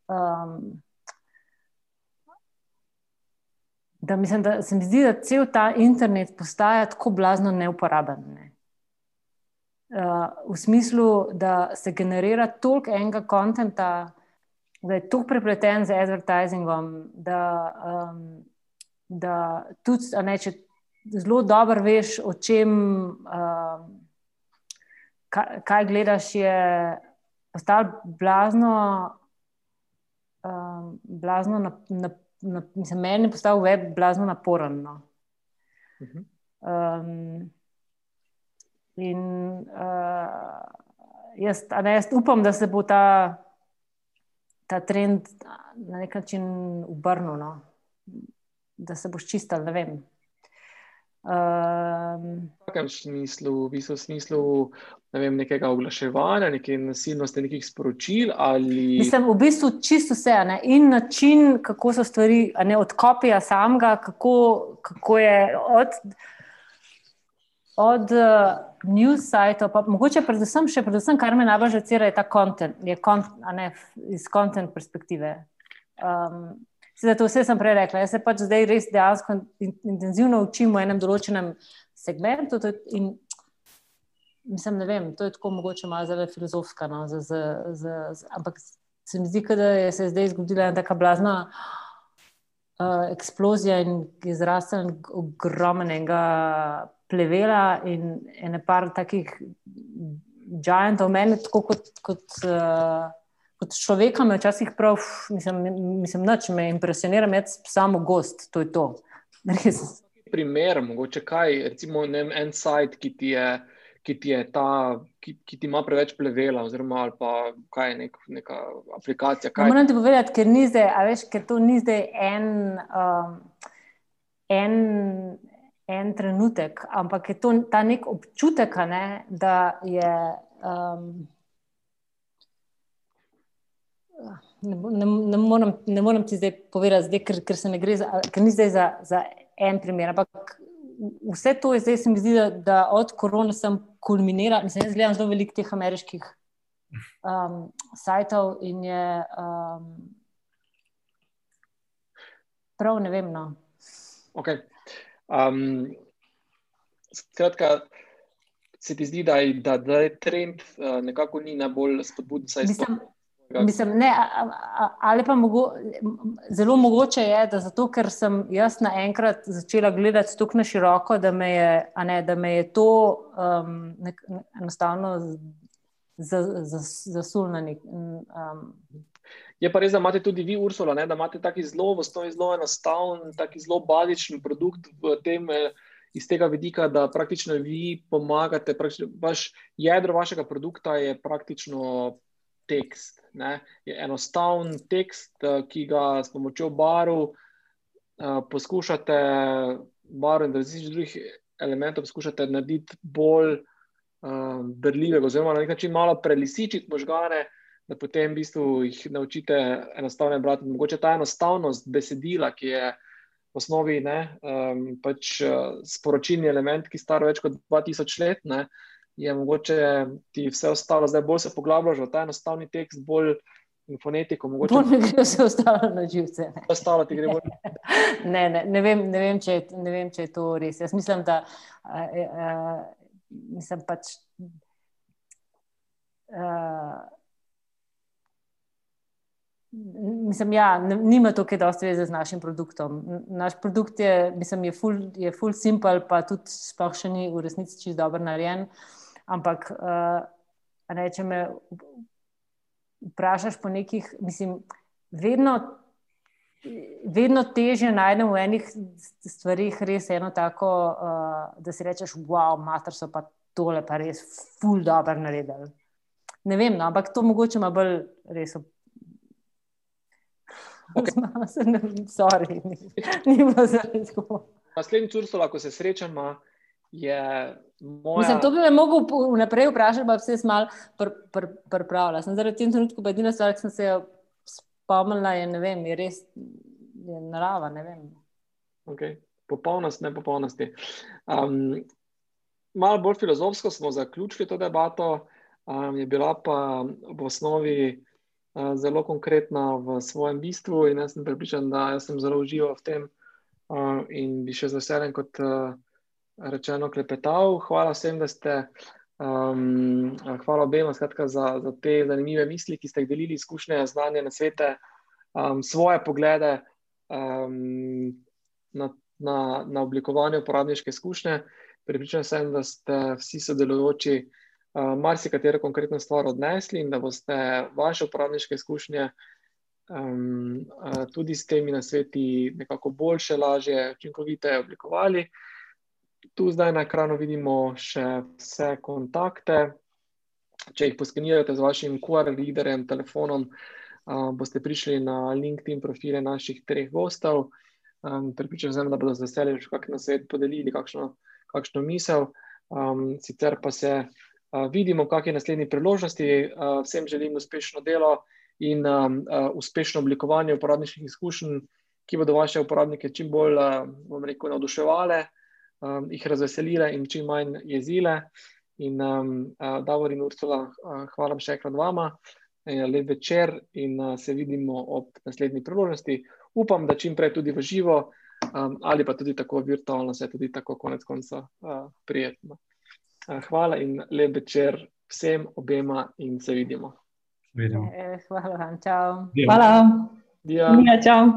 um, da, mislim, da se mi zdi, da cel ta internet postaja tako blazno neuporaben. Ne? Uh, v smislu, da se generira toliko enega konta, da je tako prepleten z advertizingom, da, um, da tudi, ne, če zelo dobro veš, o čem. Um, kaj, kaj gledaš, je postalo blazno. Um, blazno na, na, na, mislim, meni je postal web blazno naporen. No. Um, in uh, jaz, ne, jaz upam, da se bo ta, ta trend na nek način obrnil, no? da se boš čistil. Ne vem. Um, v kakšnem smislu, v bistvu smislu ne vem, nekega oglaševanja, neke nasilnosti, nekih sporočil? Ali... Mislim, v bistvu čisto vse. Ne? In način, kako so stvari, ne od kopija samega, kako, kako je od, od uh, news sajtov, pa mogoče predvsem, še predvsem, kar me najbolj žacira, je ta kontent, je kont, ne, iz kontent perspektive. Um, Zato vse sem prej rekla. Jaz se pač zdaj res dejansko intenzivno učim v enem določenem segmentu. In, mislim, ne vem, to je tako mogoče malo zelo filozofsko. No, z, z, z, z, ampak se mi zdi, da je se zdaj zgodila ena tako blazna uh, eksplozija in izrastel ogromnega plevela in ene par takih giantov, meni tako kot. kot uh, kot človeka me včasih prav, mislim, mislim noč me impresionira, med samo gost, to je to. Res. Primer, mogoče kaj, recimo vem, en sajt, ki ti je. Ki ti, ta, ki, ki ti ima preveč plevela, oziroma pa kaj je nek, neka aplikacija. Kaj... Moram ti povedati, ker, zdaj, veš, ker to ni zdaj en, um, en, en trenutek, ampak je to ta nek občutek, ne, da je. Um, ne, ne, ne, moram, ne moram ti zdaj povedati, zdaj, ker, ker se ne gre za, ker ni zdaj za, za en primer. Ampak vse to je zdaj, se mi zdi, da, da od korona sem kulminiral. Mislim, jaz gledam zelo veliko teh ameriških um, sajtov in je um, prav ne vem. No. Okay. Um, skratka. Se ti zdi, da da, da je trend uh, nekako ni najbolj spodbuden? Mislim, Mislim, ne, ali pa mogo, zelo mogoče je, da zato, ker sem jaz naenkrat začela gledati tako na široko, da me je, ne, da me je to um, nek, enostavno zasulno. Um. Je pa res, da imate tudi vi, Ursula, ne, da imate tako zelo, v osnovi zelo enostaven, tako zelo bazičen produkt v tem. Eh, iz tega vidika, da praktično vi pomagate, praktično vaš jedro vašega produkta je praktično tekst. Ne? Je enostaven tekst, eh, ki ga s pomočjo barv uh, poskušate, barv in različnih drugih elementov, poskušate narediti bolj uh, berljivega, oziroma na nek način malo prelisičiti možgane, da potem v bistvu jih naučite enostavno brati. Mogoče ta enostavnost besedila, ki je. V osnovi je um, pač, uh, sporočilni element, ki je star več kot 2000 let, ne, je mogoče ti vse ostalo, zdaj bolj se poglabljaš v ta enostavni tekst, bolj fonetiko. Mogoče... Bolj mi gre vse ostalo na živce. Ne, ostalo ti gre bolj. ne, ne, ne, vem, ne, vem, je, ne vem, če je to res. Jaz mislim, da uh, uh, mislim pač. Uh, Mislim, ja, nima to, kaj dosti veze z našim produktom. Naš produkt je, mislim, je full, je full simple, pa tudi sploh še ni v resnici čisto dobro narejen. Ampak, uh, ne, če me vprašaš po nekih, mislim, vedno, vedno teže najdemo v enih stvarih res eno tako, uh, da si rečeš, wow, mater so pa tole pa res ful dobro naredili. Ne vem, no, ampak to mogoče ima bolj res. Sorry, ni, ni bilo zelo. Naslednji cursor, ko se srečamo, je moja. Mislim, to bi me lahko vnaprej vprašal, pa vse smal pripravljal. Sem zaradi tega trenutka, pa edina stvar, ki sem se spomnila, je, ne vem, je res je narava. Okay. Popolnost, ne popolnosti. Um, malo bolj filozofsko smo zaključili to debato, um, je bila pa v osnovi zelo konkretna v svojem bistvu, in jaz sem pripričan, da sem zelo užival v tem uh, in bi še z veseljem kot. Uh, rečeno klepetal. Hvala vsem, da ste. Um, hvala obema skratka, za, za te zanimive misli, ki ste jih delili, izkušnje, znanje na svete, um, svoje poglede um, na, na, na oblikovanje uporabniške izkušnje. Pripričan sem, da ste vsi sodelujoči uh, marsikatero konkretno stvar odnesli in da boste vaše uporabniške izkušnje um, uh, tudi s temi nasveti nekako boljše, lažje, učinkovite oblikovali. tu zdaj na ekranu vidimo še vse kontakte. Če jih poskenirate z vašim QR readerjem, telefonom, uh, boste prišli na LinkedIn profile naših treh gostov. Um, Pripričan sem, da bodo z veseljem še kakšno svet podelili, kakšno, kakšno misel. Um, sicer pa se vidimo, v kakšni naslednji priložnosti. Vsem želim uspešno delo in uspešno oblikovanje uporabniških izkušenj, ki bodo vaše uporabnike čim bolj, uh, rekel, navduševale, jih razveselile in čim manj jezile. In Davor in Ursula, hvala še enkrat vama. Lep večer in se vidimo ob naslednji priložnosti. Upam, da čim prej tudi v živo, ali pa tudi tako virtualno, se tudi tako konec konca prijetno. Uh, hvala in lep večer vsem obema in se vidimo. Vidimo. Eh, hvala vam, čau. Ja. Hvala. Ja. Ja, čau.